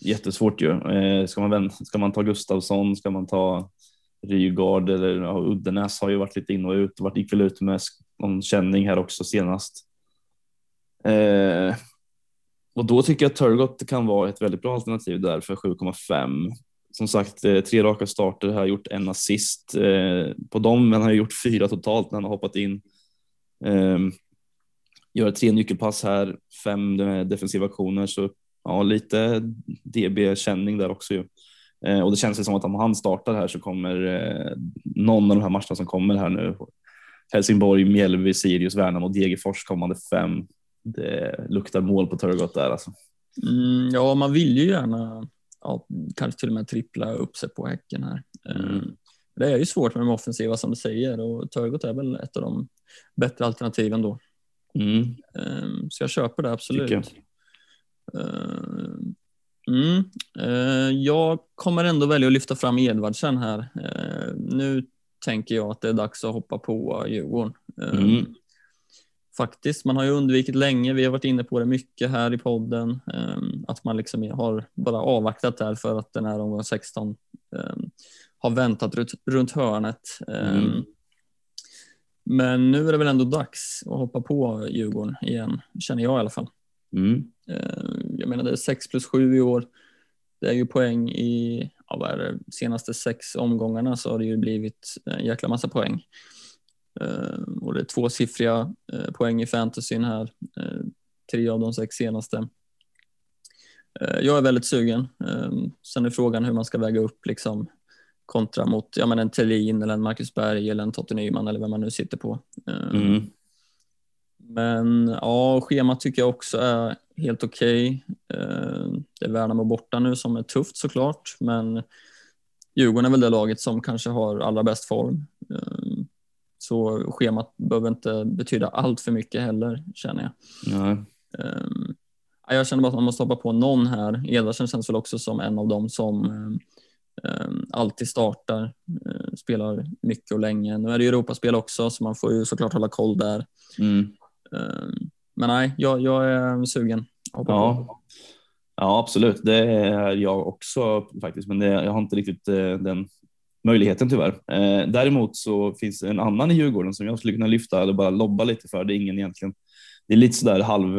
jättesvårt ju. Eh, ska, man, ska man ta Gustavsson? Ska man ta Rygaard eller ja, Uddenäs har ju varit lite in och ut. Vart gick väl ut med någon känning här också senast. Eh, och då tycker jag att Turgott kan vara ett väldigt bra alternativ där för 7,5. Som sagt, eh, tre raka starter, har gjort en assist eh, på dem, men har gjort fyra totalt när han har hoppat in. Ehm, gör tre nyckelpass här, fem defensiva aktioner, så ja, lite DB-känning där också ju. Eh, och det känns som att om han startar här så kommer någon av de här matcherna som kommer här nu, Helsingborg, Mjällby, Sirius, Värnamo Degerfors kommande fem. Det luktar mål på Turgott där alltså. Mm, ja, man vill ju gärna ja, kanske till och med trippla upp sig på Häcken här. Mm. Eh, det är ju svårt med de offensiva som du säger och Turgott är väl ett av de bättre alternativen då. Mm. Um, så jag köper det absolut. Uh, mm. uh, jag kommer ändå välja att lyfta fram Edvardsen här. Nu tänker jag att det är dags att hoppa på Djurgården. Mm. Faktiskt, man har ju undvikit länge, vi har varit inne på det mycket här i podden, att man liksom har bara avvaktat där för att den här omgång 16 har väntat runt hörnet. Mm. Men nu är det väl ändå dags att hoppa på Djurgården igen, känner jag i alla fall. Mm. Jag menar det är 6 plus 7 i år. Det är ju poäng i ja, vad är det, senaste sex omgångarna så har det ju blivit en jäkla massa poäng. Eh, och det är tvåsiffriga eh, poäng i fantasyn här, tre av de sex senaste. Jag är väldigt sugen. Sen är frågan hur man ska väga upp liksom kontra mot ja, men en Thelin eller en Marcus Berg eller en Totte Nyman eller vem man nu sitter på. Eh, mm. Men ja, schemat tycker jag också är helt okej. Okay. Eh, det är Värnamo borta nu som är tufft såklart, men Djurgården är väl det laget som kanske har allra bäst form. Så schemat behöver inte betyda allt för mycket heller känner jag. Nej. Jag känner bara att man måste hoppa på någon här. Edersen känns väl också som en av dem som Ehm, alltid startar, eh, spelar mycket och länge. Nu är det Europaspel också så man får ju såklart hålla koll där. Mm. Ehm, men nej, jag, jag är sugen. Ja. ja, absolut. Det är jag också faktiskt, men det, jag har inte riktigt eh, den möjligheten tyvärr. Eh, däremot så finns en annan i Djurgården som jag skulle kunna lyfta eller bara lobba lite för. Det är ingen egentligen. Det är lite sådär halv,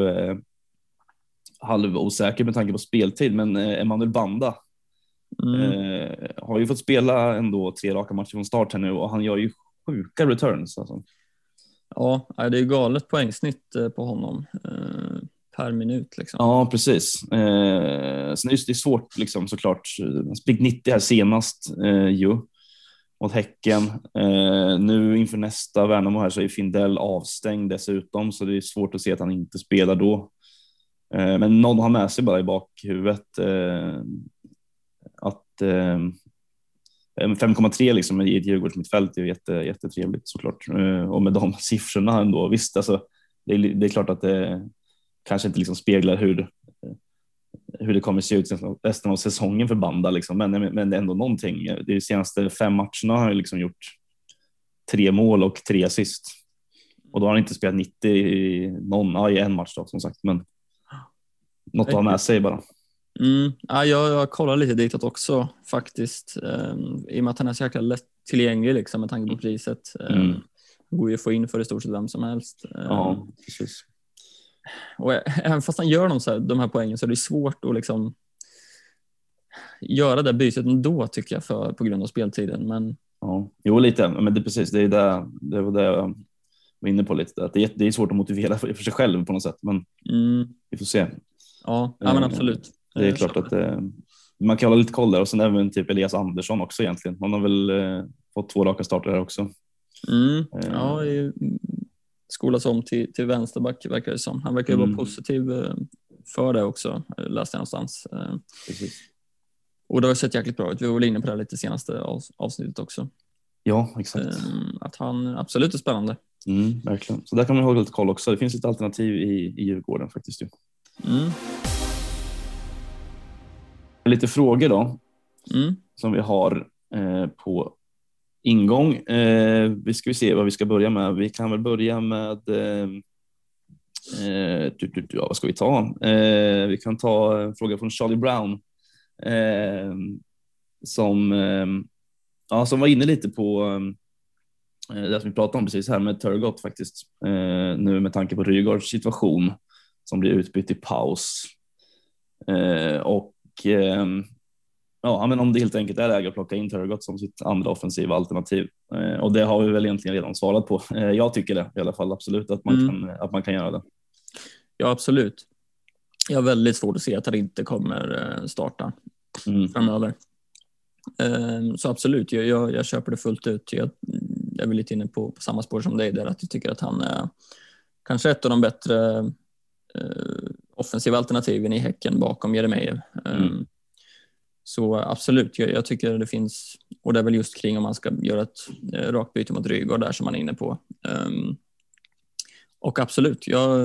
halv osäker med tanke på speltid, men Emanuel Banda Mm. Eh, har ju fått spela ändå tre raka matcher från start här nu och han gör ju sjuka returns. Alltså. Ja, det är galet poängsnitt eh, på honom eh, per minut. Liksom. Ja, precis. Eh, sen är det svårt liksom, såklart. Han fick 90 här senast eh, ju mot Häcken. Eh, nu inför nästa Värnamo här så är Findell avstängd dessutom så det är svårt att se att han inte spelar då. Eh, men någon har med sig bara i bakhuvudet eh, att eh, eh 5,3 liksom i ett Djurgårdsmittfält är jätte, jättetrevligt såklart. Eh, och med de siffrorna ändå, visst, alltså, det, är, det är klart att det kanske inte liksom speglar hur, hur det kommer se ut resten av säsongen för Banda, liksom. men, men ändå någonting. De senaste fem matcherna har han liksom gjort tre mål och tre assist. Och då har han inte spelat 90 i någon, ja, i en match då, som sagt, men något att ha med sig bara. Mm. Ja, jag, jag kollar lite ditåt också faktiskt. Um, I och med att han är så jäkla lättillgänglig liksom, med tanke på mm. priset. Um, mm. Går ju att få in för i stort sett vem som helst. Um, ja, precis. Och även fast han gör de, så här, de här poängen så är det svårt att liksom göra det bytet ändå tycker jag för, på grund av speltiden. Men... Ja, jo lite, men det, precis, det är det, det var det jag var inne på lite. Att det, är, det är svårt att motivera för, för sig själv på något sätt, men mm. vi får se. Ja, ja men absolut. Det är eh, klart att eh, man kan hålla lite koll där och sen även typ Elias Andersson också egentligen. Han har väl eh, fått två raka starter här också. Mm. Eh. Ja, skolas om till, till vänsterback verkar det som. Han verkar ju mm. vara positiv eh, för det också, läste jag någonstans. Precis. Och det har sett jäkligt bra ut. Vi var väl inne på det lite senaste avsnittet också. Ja, exakt. Att han absolut är spännande. Mm, verkligen. Så där kan man hålla lite koll också. Det finns ett alternativ i, i Djurgården faktiskt. Ju. Mm lite frågor då mm. som vi har eh, på ingång. Eh, vi ska vi se vad vi ska börja med. Vi kan väl börja med eh, eh ja, vad ska vi ta? Eh, vi kan ta en fråga från Charlie Brown eh, som, eh, ja, som var inne lite på eh, eh, det som vi pratade om precis här med Turgott faktiskt. nu med tanke på Rygaards situation som blir utbytt i paus. och ja, men om det helt enkelt är läge att plocka in Turgott som sitt andra offensiva alternativ. Eh, och det har vi väl egentligen redan svarat på. Eh, jag tycker det i alla fall absolut att man, mm. kan, att man kan göra det. ja, absolut. Jag har väldigt svårt att se att han inte kommer eh, starta Mm. framöver. Ehm, Så absolut, jag, jag, jag köper det fullt ut. Jag, jag är väl lite inne på, på samma spår som dig där, att jag tycker att han är kanske ett av de bättre eh, offensiva alternativen i Häcken bakom Jeremejeff. Ehm, Mm. Så absolut, jag, jag tycker det finns, och det är väl just kring om man ska göra ett eh, rakt byte mot Rygaard där som man är inne på. Ehm, och absolut, jag,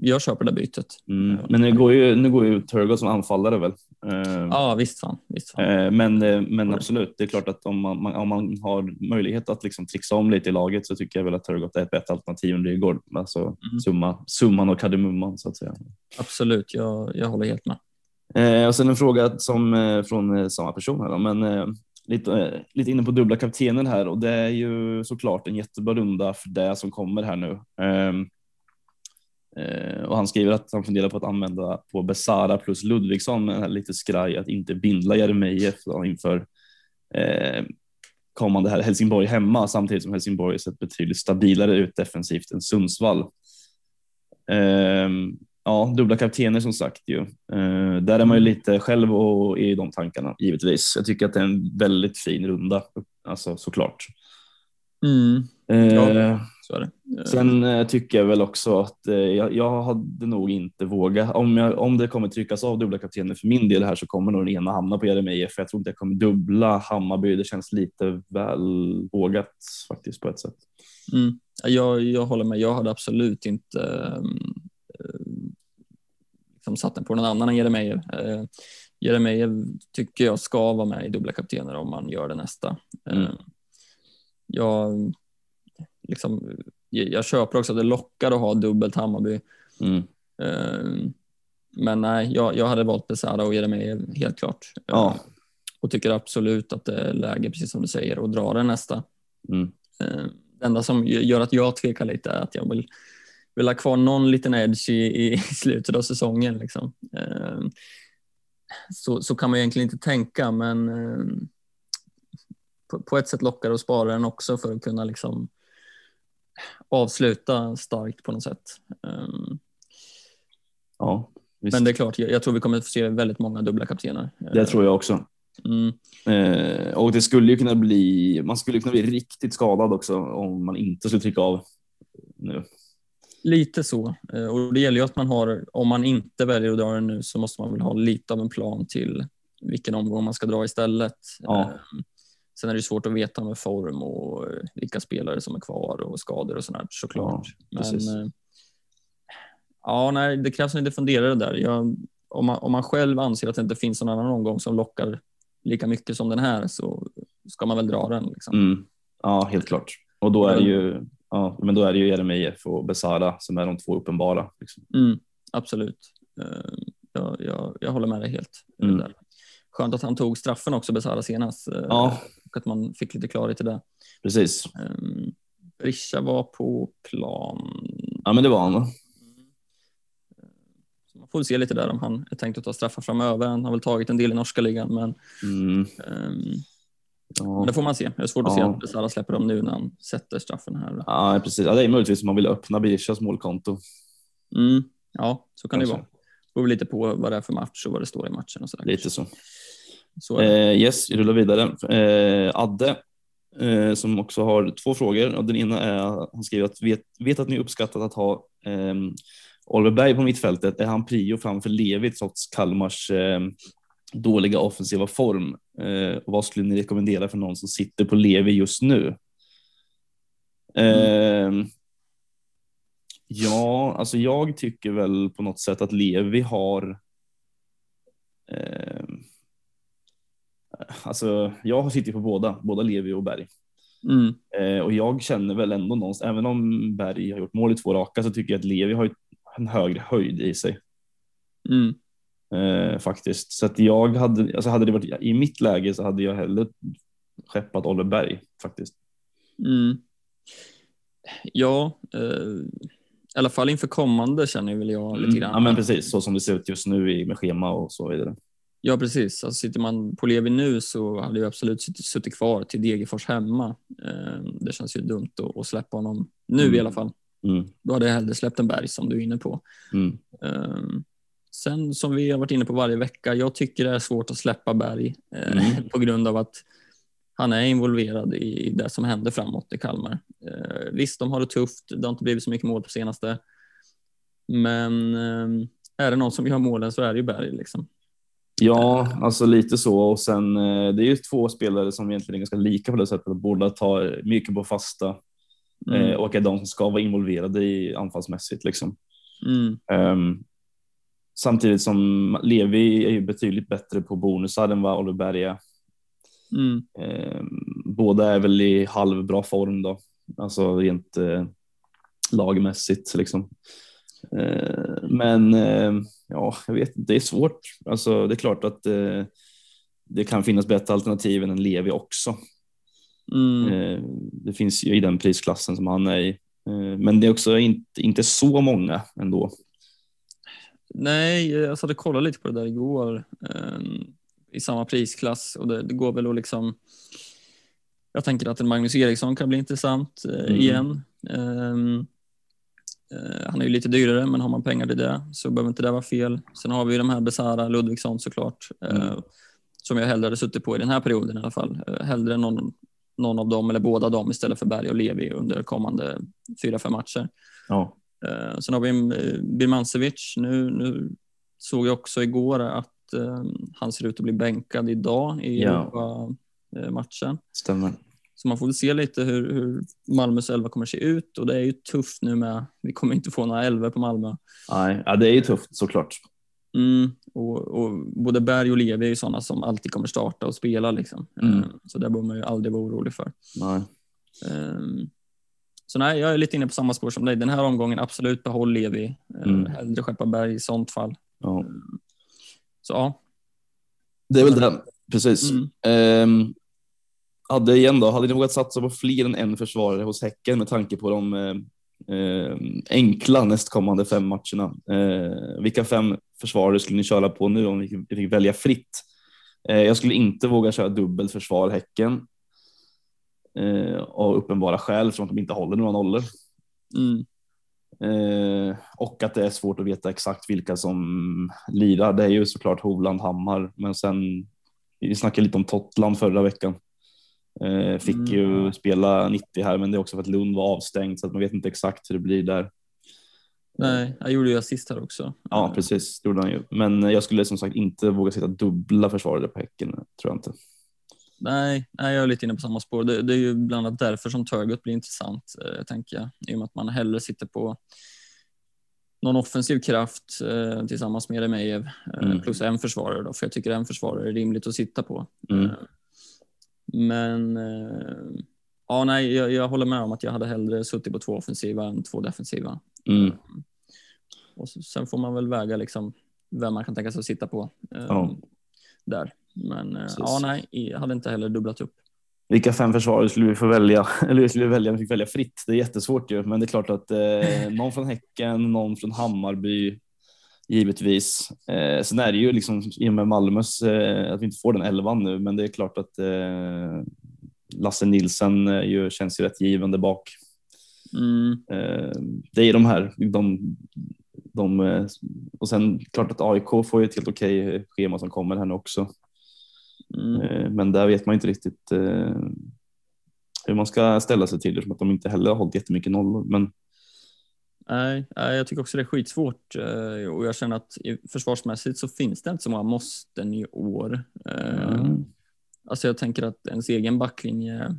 jag köper det bytet. Mm. Men nu går ju, nu går ju Turgott som anfallare väl. Eh, Ja, visst fan. Visst fan. Eh, Men, eh, men absolut, det är klart att om man, om man har möjlighet att liksom trixa om lite i laget så tycker jag väl att Turgott är ett bättre alternativ än Rygaard. Alltså Mm. summa, summan och kardemumman så att säga. Absolut, jag, jag håller helt med. Eh, och sen en fråga som, eh, från eh, samma person här då, men eh, lite, eh, lite inne på dubbla kaptenen här och det är ju såklart en jättebra runda för det som kommer här nu. Ehm, eh, och han skriver att han funderar på att använda på Besara plus Ludvigsson, med lite skraj att inte bindla Jeremejeff inför eh, kommande här Helsingborg hemma, samtidigt som Helsingborg sett betydligt stabilare ut defensivt än Sundsvall. Ehm, ja, dubbla kaptener som sagt ju. Eh, där är man ju lite själv och i de tankarna givetvis. Jag tycker att det är en väldigt fin runda, alltså såklart. Mm, Eh, Ja. så är det. Eh, Sen eh, tycker jag väl också att jag, jag hade nog inte vågat. Om, jag, om det kommer tryckas av dubbla kaptener för min del här så kommer nog den ena hamna på Jeremejeff. För jag tror inte jag kommer dubbla Hammarby. Det känns lite väl vågat faktiskt på ett sätt. Mm. Jag, jag håller med. Jag hade absolut inte um, liksom satt den på någon annan än Jeremejeff. Uh, Jeremejeff tycker jag ska vara med i dubbla kaptener om man gör det nästa. Mm. Eh, jag, liksom, jag, jag köper också att det lockar att ha dubbelt Hammarby. Mm. Eh, men nej, jag, jag hade valt Besara och Jeremejeff helt klart. Eh, Ja. Och tycker absolut att det är läge, precis som du säger, att dra den nästa. Mm. Eh, Det enda som gör att jag tvekar lite är att jag vill, vill ha kvar någon liten edge i, i slutet av säsongen. Liksom. Eh, Så, så kan man egentligen inte tänka, men eh, på, på ett sätt lockar det att spara den också för att kunna liksom avsluta starkt på något sätt. Eh, Ja, visst. Men det är klart, jag, jag tror vi kommer att få se väldigt många dubbla kaptener. det tror jag också. Mm. Eh, och det skulle ju kunna bli, man skulle kunna bli riktigt skadad också om man inte skulle trycka av nu. Lite så. Eh, Och det gäller ju att man har, om man inte väljer att dra den nu så måste man väl ha lite av en plan till vilken omgång man ska dra istället. Ja. Eh, Sen är det svårt att veta med form och eh, vilka spelare som är kvar och skador och sådär såklart. Ja. Men ja, nej, det krävs lite funderare där. Jag, om, man, om man själv anser att det inte finns någon annan omgång som lockar lika mycket som den här så ska man väl dra den. Liksom. Mm. Ja, helt klart. Och då är ju, ja, men då är det ju Jeremejeff och Besara som är de två uppenbara. Liksom. Mm, absolut. Eh, Jag, jag, jag håller med dig helt. eh, Mm. Där. Skönt att han tog straffen också, Besara senast. eh, Ja. Och att man fick lite klarhet i det. Precis. Um, Berisha var på plan. Ja, men det var han. va? Så man får se lite där om han är tänkt att ta straffar framöver. Han har väl tagit en del i norska ligan, men Mm. ehm, Ja. det får man se. Det är svårt att se Ja. att Besara släpper dem nu när han sätter straffen här. ja, precis. Ja, det är möjligtvis om man vill öppna Berishas målkonto. Mm, ja, så kan det Kanske. vara. Det beror lite på vad det är för match och vad det står i matchen och sådär. Lite så. Så det. Eh, yes, vi rullar vidare. Eh, Adde, eh, som också har två frågor. Och den ena är, han skriver att vet, vet att ni uppskattat att ha eh, Oliver Berg på mittfältet. Är han prio framför Levi trots Kalmars eh, dåliga offensiva form? Eh, och vad skulle ni rekommendera för någon som sitter på Levi just nu? Eh, Ja, alltså jag tycker väl på något sätt att Levi har eh, Alltså, jag sitter på båda, båda Levi och Berg. Mm, Eh, och jag känner väl ändå någonstans, även om Berg har gjort mål i två raka så tycker jag att Levi har en högre höjd i sig. mm, Eh, faktiskt. Så att jag hade, alltså hade det varit i mitt läge så hade jag hellre skeppat Oliver Berg faktiskt. mm. Ja, eh, i alla fall inför kommande känner väl jag lite Mm. grann. Ja men precis, så som det ser ut just nu i, med schema och så vidare. Ja, precis. Alltså, sitter man på Levi nu så hade jag absolut suttit, suttit kvar till Degerfors hemma. Eh, det känns ju dumt att, att släppa honom nu Mm. i alla fall. Mm. Då hade jag hellre släppt en Berg som du är inne på. Mm. Um, sen som vi har varit inne på varje vecka, jag tycker det är svårt att släppa Berg eh, Mm. på grund av att han är involverad i, det som händer framåt i Kalmar. Eh, visst, de har det tufft. Det har inte blivit så mycket mål på senaste. Men eh, är det någon som gör målen så är det ju Berg. Liksom. Ja, alltså lite så. Och sen eh, det är ju två spelare som egentligen är ganska lika på det sättet att båda tar mycket på fasta Mm. eh, och är de som ska vara involverade i anfallsmässigt liksom. Mm. Ehm, samtidigt som Levi är ju betydligt bättre på bonusar än vad Oliver är. Mm. Ehm, båda är väl i halvbra form då, alltså rent eh, lagmässigt liksom. Ehm, men eh, ja, jag vet det är svårt. Alltså, det är klart att eh, det kan finnas bättre alternativ än Levi också. Mm. Eh, det finns ju i den prisklassen som han är i. Eh, men det är också inte, inte så många ändå. Nej, jag satt och kollade lite på det där igår eh, i samma prisklass och det, det går väl att liksom jag tänker att en Magnus Eriksson kan bli intressant eh, Mm. igen. Ehm, eh, han är ju lite dyrare, men har man pengar till det så behöver inte det vara fel. Sen har vi ju de här Besara, Ludvigsson såklart, eh, Mm. som jag hellre hade suttit på i den här perioden i alla fall. Eh, hellre någon, någon av dem eller båda dem istället för Berg och Levi under kommande fyra, fem matcher. Ja. Eh, sen har vi eh, Birmancevic. Nu, nu såg jag också igår att eh, han ser ut att bli bänkad idag i Ja. Europa-matchen. Stämmer. Så man får väl se lite hur, hur Malmös elva kommer se ut och det är ju tufft nu med. Vi kommer inte få några elva på Malmö. Nej, ja, det är ju tufft såklart. Mm, och, och både Berg och Levi är ju sådana som alltid kommer starta och spela liksom. Mm. Så det behöver man ju aldrig vara orolig för. Nej. Ehm, Så nej, jag är lite inne på samma spår som dig. Den här omgången, absolut behåll Levi. Eh, Mm. Hellre skeppa Berg i sånt fall. Ja. Så ja. Det är väl det, precis. Mm. Ehm, hade igen då, hade ni vågat satsa på fler än en försvarare hos Häcken med tanke på de eh, eh, enkla nästkommande fem matcherna? Eh, vilka fem försvarare skulle ni köra på nu om ni fick- välja fritt? Eh, jag skulle inte våga köra dubbelt försvar Häcken. Eh, av uppenbara skäl eftersom de inte håller några nollor. Mm. Eh, och att det är svårt att veta exakt vilka som lirar. Det är ju såklart Hovland, Hammar, men sen vi snackade lite om Totland förra veckan. Eh, fick Mm. ju spela 90 här, men det är också för att Lund var avstängd så att man vet inte exakt hur det blir där. Nej, jag gjorde ju assist här också. Ja, precis, det gjorde han ju. Men jag skulle som sagt inte våga sitta dubbla försvarare på Häcken, tror jag inte. Nej, nej, jag är lite inne på samma spår. Det, det är ju bland annat därför som Turgut blir intressant, eh, tänker jag. I och med att man hellre sitter på någon offensiv kraft eh, tillsammans med Emejev eh, Mm. plus en försvarare då, för jag tycker en försvarare är rimligt att sitta på. Mm. Eh, men eh, ja, nej, jag, jag håller med om att jag hade hellre suttit på två offensiva än två defensiva. Mm. Och så, sen får man väl väga liksom vem man kan tänka sig att sitta på eh, Ja. där. Men eh, Precis. ja, nej, hade inte heller dubblat upp. Vilka fem försvarare skulle vi få välja? Eller skulle vi välja vi fick välja fritt? Det är jättesvårt ju, men det är klart att eh, någon från Häcken, någon från Hammarby, givetvis. Eh, sen är det ju liksom i och med Malmös, eh, att vi inte får den elvan nu, men det är klart att eh, Lasse Nilsen eh, ju, känns ju rätt givande bak. Mm, Eh, det är de här, de, de, eh, och sen klart att AIK får ju ett helt okej schema som kommer här nu också. Mm. Eh, Men där vet man inte riktigt eh, hur man ska ställa sig till det, som att de inte heller har hållit jättemycket nollor. Men Nej, jag tycker också det är skitsvårt eh, och jag känner att försvarsmässigt så finns det inte så många måsten i år. Mm, Alltså jag tänker att ens egen backlinje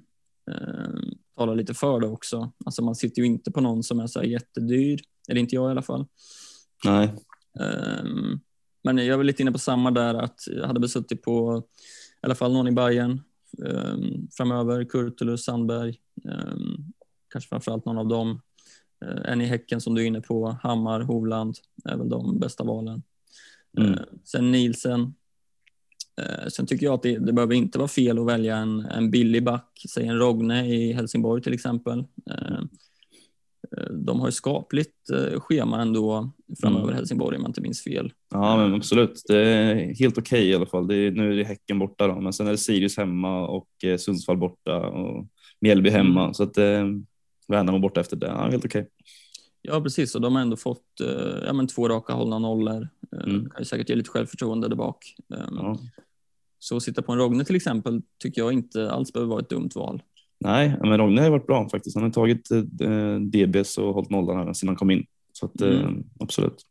talar lite för det också. Alltså man sitter ju inte på någon som är så här jättedyr, eller inte jag i alla fall. nej, Ehm, men jag väl lite inne på samma där att jag hade besuttit på i alla fall någon i Bayern um, framöver, Kurtulus, Sandberg, um, kanske framförallt någon av dem. Uh, en i Häcken som du är inne på, Hammar, Hovland är väl de bästa valen. Mm. Eh, sen Nielsen. Eh, sen tycker jag att det, det behöver inte vara fel att välja en, en billig back, säg en Rogne i Helsingborg till exempel. Eh, de har ju skapligt eh, schema ändå framöver Mm. Helsingborg om jag inte minns fel. ja men absolut. Det är helt okej i alla fall. Det är, nu är det Häcken borta då, men sen är det Sirius hemma och eh, Sundsvall borta och Mjällby hemma. Mm. Så att eh, Värnamo borta efter det. Ja, helt okej. Ja, precis. Och de har ändå fått eh, ja, men två raka hållna nollor. Eh, Mm. Kan ju säkert ge lite självförtroende där bak. Eh, Ja. Så att sitta på en Rogne till exempel tycker jag inte alls behöver vara ett dumt val. Nej, men Rogne har varit bra faktiskt. Han har tagit eh, DBs och hållit nollan även sedan han kom in. Så att, eh, Mm. absolut.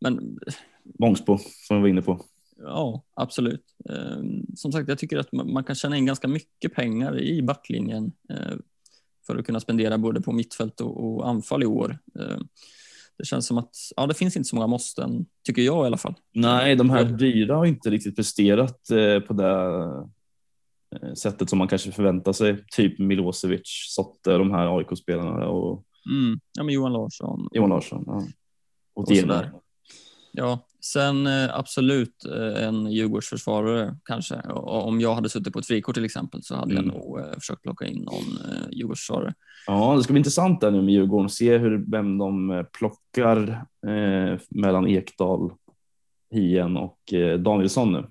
Men Bångsbo som vi var inne på. ja, absolut. Eh, Som sagt, jag tycker att man kan tjäna in ganska mycket pengar i backlinjen eh, för att kunna spendera både på mittfält och och anfall i år. Eh, Det känns som att ja, det finns inte så många måsten, tycker jag i alla fall. Nej, de här dyra har inte riktigt presterat eh, på det eh, sättet som man kanske förväntar sig. Typ Milosevic, Sotte, de här AIK-spelarna och Mm. Ja, men Johan Larsson. Johan Larsson. Ja. Och Och sådär. Ja, sen eh, absolut eh, en Djurgårdsförsvarare kanske. Om jag hade suttit på ett frikort till exempel så hade Mm. jag nog eh, försökt plocka in någon eh, Djurgårdsförsvarare. Ja, det ska bli intressant där nu med Djurgården. Se hur, vem de eh, plockar eh, mellan Ekdal, Hien och eh, Danielsson nu.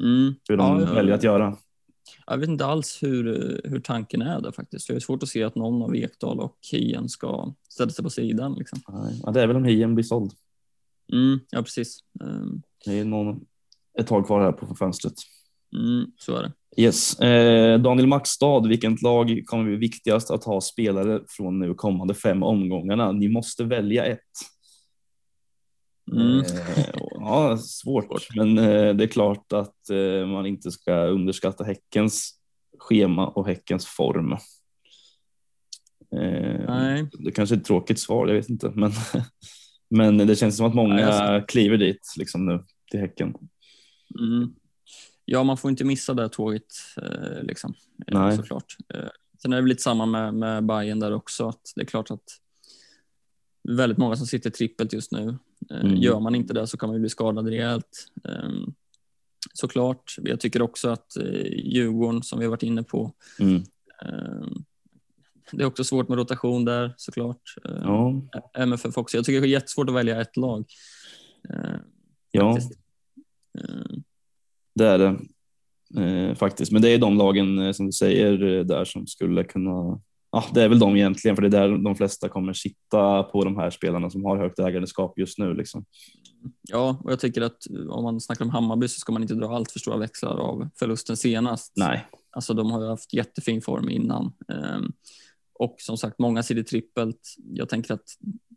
Mm. Hur de ja. väljer att göra. Jag vet inte alls hur, hur tanken är där faktiskt. Jag har svårt att se att någon av Ekdal och Hien ska ställa sig på sidan. Liksom. Ja, det är väl om Hien blir såld. Mm, ja, precis. Um, Det är någon, ett tag kvar här på fönstret. mm, så är det. Yes. Eh, Daniel Maxstad, vilket lag kommer bli viktigast att ha spelare från nu kommande fem omgångarna? Ni måste välja ett. Mm. Eh, ja, svårt, men eh, det är klart att eh, man inte ska underskatta Häckens schema och Häckens form. Nej. det kanske är ett tråkigt svar, jag vet inte, men, men det känns som att många alltså- kliver dit liksom nu till Häcken. Mm. Ja, man får inte missa det tåget liksom, Nej. såklart. Sen är det väl lite samma med, med Bayern där också. Att det är klart att väldigt många som sitter trippelt just nu. Eh, Mm. Gör man inte det så kan man bli skadad rejält. Eh, såklart. Jag tycker också att eh, Djurgården, som vi har varit inne på, Mm. eh, det är också svårt med rotation där såklart. Eh, Ja, MFF också. Jag tycker det är jättesvårt att välja ett lag. Ja. Det är det eh, faktiskt. Men det är de lagen som du säger där som skulle kunna. Ja, det är väl de egentligen, för det är där de flesta kommer sitta på de här spelarna som har högt ägandeskap just nu. Liksom. Ja, och jag tycker att eh, om man snackar om Hammarby så ska man inte dra allt för stora växlar av förlusten senast. Nej, Alltså de har ju haft jättefin form innan. Ehm, Och som sagt, många sidor trippelt. Jag tänker att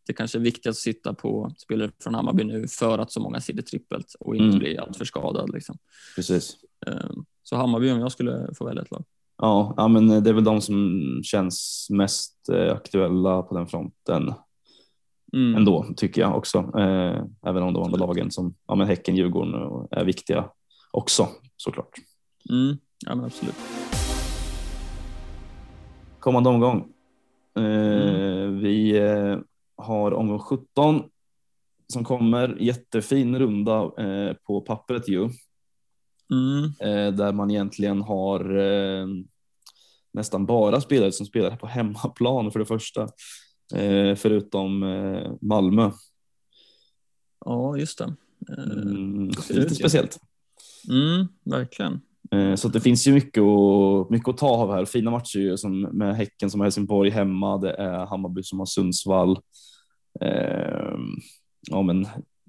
det kanske är viktigt att sitta på spelare från Hammarby nu för att så många sidor trippelt och inte Mm. bli alltför skadad. Liksom. precis. Ehm, Så Hammarby om jag skulle få välja ett lag. Ja, ja, men det är väl de som känns mest eh, aktuella på den fronten Mm. ändå tycker jag också. Eh, även om de andra lagen som ja, men Häcken, Djurgården och är viktiga också såklart. Mm. Ja, men absolut. kommande omgång. Eh, Vi eh, har omgång 17 som kommer. Jättefin runda eh, på pappret ju. Mm. Eh, där man egentligen har eh, nästan bara spelare som spelar på hemmaplan för det första. Eh, förutom Malmö. Ja, just det. Mm, lite speciellt. Mm, verkligen. Så det finns ju mycket att, mycket att ta av här. Fina matcher ju, som med Häcken som har Helsingborg hemma. Det är Hammarby som har Sundsvall. Eh, ja, men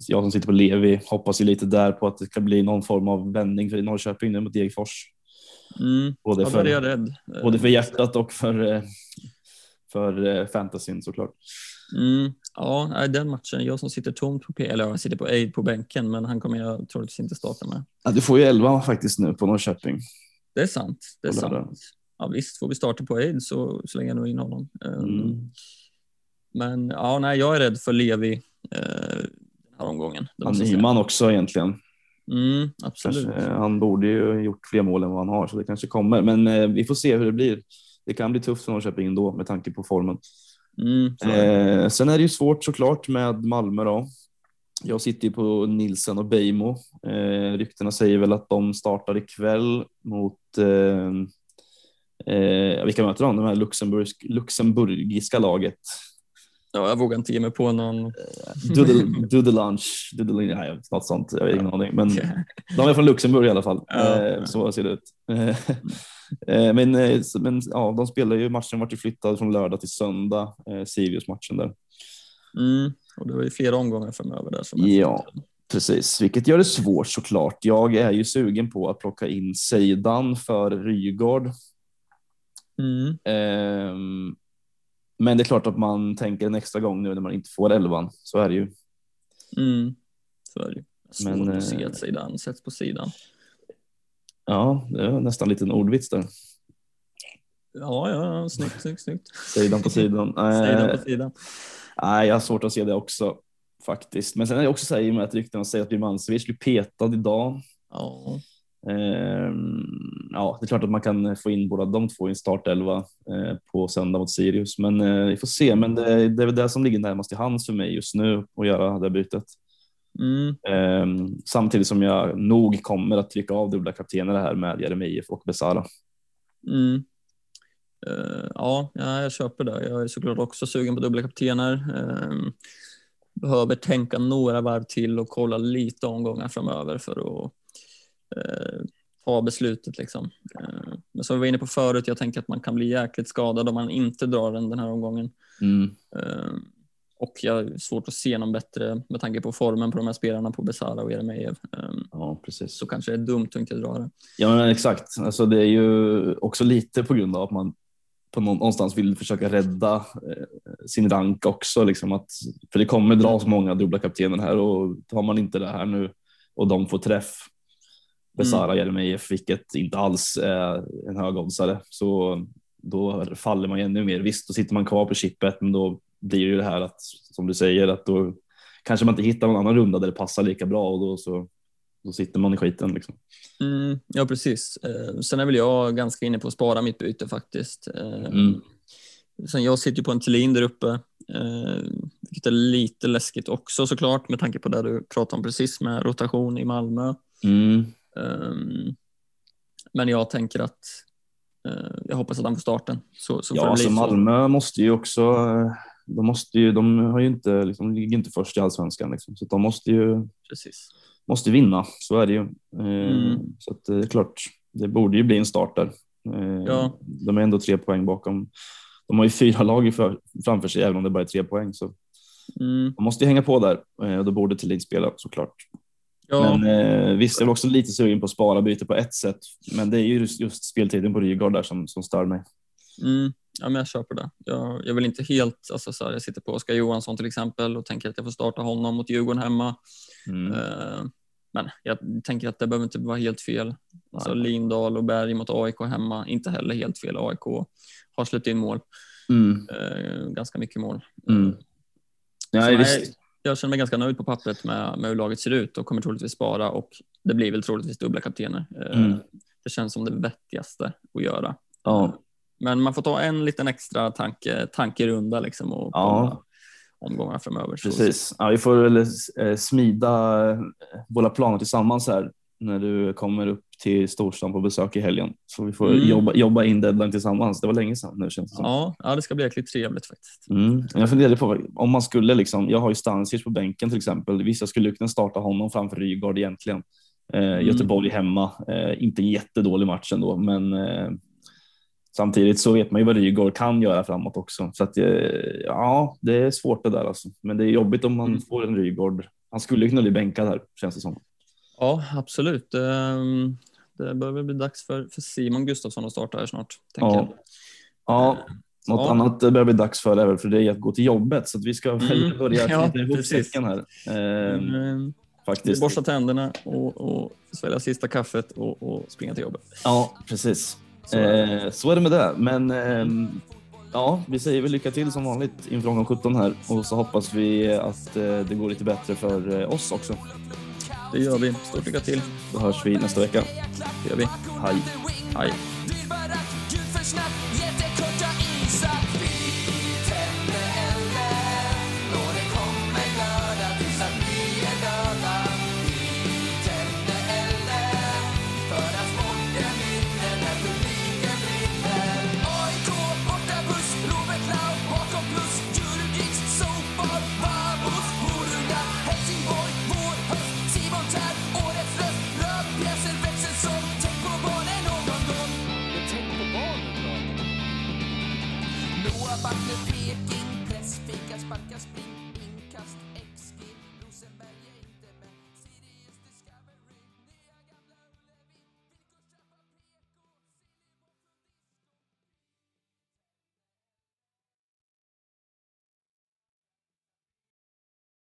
jag som sitter på Levi hoppas ju lite där på att det ska bli någon form av vändning för Norrköping nu mot Degerfors. Mm. Både, är jag för, rädd. både för hjärtat och för, eh, för eh, fantasyn såklart. Mm, ja, den matchen. Jag som sitter tomt på P, eller jag sitter på Aid på bänken, men han kommer jag troligtvis inte starta med. Ja, du får ju 11 faktiskt nu på Norrköping. Det är sant. Det är sant. Ja, visst, får vi starta på Aid så, länge jag nog in honom. Ehm, Mm. Men ja, nej, jag är rädd för Levi eh, här omgången. Han måste jag är säga. man också egentligen. Mm, absolut. Kanske, eh, han borde ju gjort fler mål än vad han har så det kanske kommer. Men eh, vi får se hur det blir. Det kan bli tufft för Norrköping ändå med tanke på formen. Mm. Eh, sen är det ju svårt såklart med Malmö då. Jag sitter ju på Nilsen och Beijmo. Eh, ryktena säger väl att de startar ikväll mot eh, eh, vilka möter de? De här Luxemburgsk, luxemburgiska laget. Ja, jag vågar inte ge mig på någon. Doodle, doodle lunch, doodle, nej, något sånt. Jag har ingen aning. Men de är från Luxemburg i alla fall. Ja. Eh, så ser det ut. Eh, men eh, men ja, de spelar ju matchen vart ju flyttad från lördag till söndag, eh, Sirius-matchen där. Mm. Och det var ju flera omgångar framöver där. Som Ja, precis. Vilket gör det svårt såklart. Jag är ju sugen på att plocka in Seidan för Rygaard. Mm. Ehm, men det är klart att man tänker en extra gång nu när man inte får elvan. Så är det ju. Mm. Så är det ju. Svårt Men, att se eh, att sidan sätts på sidan. Ja, det var nästan en liten ordvits där. Ja, ja, snyggt, snyggt, snyggt. Sidan på sidan. Sidan Eh, på sidan. Nej, jag har svårt att se det också faktiskt. Men sen är det också så här i och med att ryktena säger att Birmancevic blir petad idag. Ja. Ehm, ja, det är klart att man kan få in båda de två i en startelva eh, på söndag mot Sirius, men eh, vi får se. Men det, det är väl det som ligger närmast i hands för mig just nu att göra det bytet. Mm. Ehm, samtidigt som jag nog kommer att trycka av dubbla kaptener här med Jeremejeff och Besara. Mm. Eh, ja, ja, jag köper det. Jag är såklart också sugen på dubbla kaptener. Eh, behöver tänka några varv till och kolla lite omgångar framöver för att ta beslutet. Liksom. Eh, men som vi var inne på förut, jag tänker att man kan bli jäkligt skadad om man inte drar den den här omgången. Mm. Eh, och jag har svårt att se någon bättre med tanke på formen på de här spelarna på Besara och Jeremejeff. Eh, Ja, precis. så kanske det är dumt att inte dra det. Ja, men exakt. Alltså, det är ju också lite på grund av att man på någon, någonstans vill försöka rädda eh, sin rank också. Liksom att, för det kommer dras många dubbla kaptener här och tar man inte det här nu och de får träff, Besara Jeremejeff, vilket inte alls är en högoddsare, så då faller man ännu mer. Visst, då sitter man kvar på chippet, men då blir det ju det här att, som du säger, att då kanske man inte hittar någon annan runda där det passar lika bra och då så då sitter man i skiten liksom. Mm, ja, precis. Eh, sen är väl jag ganska inne på att spara mitt byte faktiskt. Eh, Mm. Sen jag sitter ju på en Thelin där uppe, eh, vilket är lite läskigt också såklart med tanke på det du pratade om precis med rotation i Malmö. Mm. Eh, men jag tänker att eh, jag hoppas att han får starten. Så, så Ja, alltså så. Malmö måste ju också. eh, De måste ju. De har ju inte liksom, ligger inte först i allsvenskan liksom, så de måste ju Precis. måste vinna. Så är det ju. Eh, Mm. Så att det är klart. Det borde ju bli en start där. Eh, Ja. De är ändå tre poäng bakom. De har ju fyra lag framför sig, även om det bara är tre poäng. Så Mm, de måste ju hänga på där eh, och då borde Thelin spela såklart. Ja, Men eh, visst, jag är också lite sugen på att spara byte på ett sätt, men det är ju just, just speltiden på Rygaard där som, som stör mig. mm, ja, men jag köper det. Jag, jag vill inte helt, alltså så här, jag sitter på Oskar Johansson till exempel och tänker att jag får starta honom mot Djurgården hemma. Mm. Eh, Men jag tänker att det behöver inte vara helt fel. Alltså. Lindahl och Berg mot AIK hemma, inte heller helt fel. AIK har släppt in mål, Mm. eh, ganska mycket mål. Mm. Nej, nej, visst. Jag känner mig ganska nöjd på pappret med, med hur laget ser ut och kommer troligtvis spara och det blir väl troligtvis dubbla kaptener. Eh, Mm. Det känns som det vettigaste att göra. Ja. Men man får ta en liten extra tanke, tankerunda liksom och Ja. omgångar framöver. Precis. Ja, vi får väl eh, smida eh, våra planer tillsammans här när du kommer upp till storstan på besök i helgen. Så vi får Mm. jobba, jobba in deadline tillsammans. Det var länge sedan nu känns det som. Ja, ja, det ska bli jäkligt trevligt faktiskt. Mm. Jag funderade på om man skulle liksom, jag har ju Stanisic på bänken till exempel. Vissa skulle kunna starta honom framför Rygaard egentligen. Eh, Göteborg hemma, eh, inte en jättedålig match ändå, men eh, samtidigt så vet man ju vad Rygaard kan göra framåt också. Så att eh, ja, det är svårt det där alltså. Men det är jobbigt om man Mm. får en Rygaard. Han skulle kunna bli bänkad här känns det som. Ja, absolut. Ehm, Det börjar väl bli dags för, för Simon Gustafsson att starta här snart. Tänker. Ja. Ja, något Ja. annat det börjar bli dags för är väl för dig att gå till jobbet så att vi ska väl Mm. börja Ja, knyta ihop precis. säcken här. Eh, Ehm, faktiskt. Borsta tänderna och, och svälja sista kaffet och, och springa till jobbet. Ja, precis. Så, Eh, så är det med det. Men ehm, ja, vi säger väl lycka till som vanligt inför omgång 17 här och så hoppas vi att eh, det går lite bättre för eh, oss också. Det gör vi. Stort lycka till. Då hörs vi nästa vecka. Det gör vi. Hej! Hej.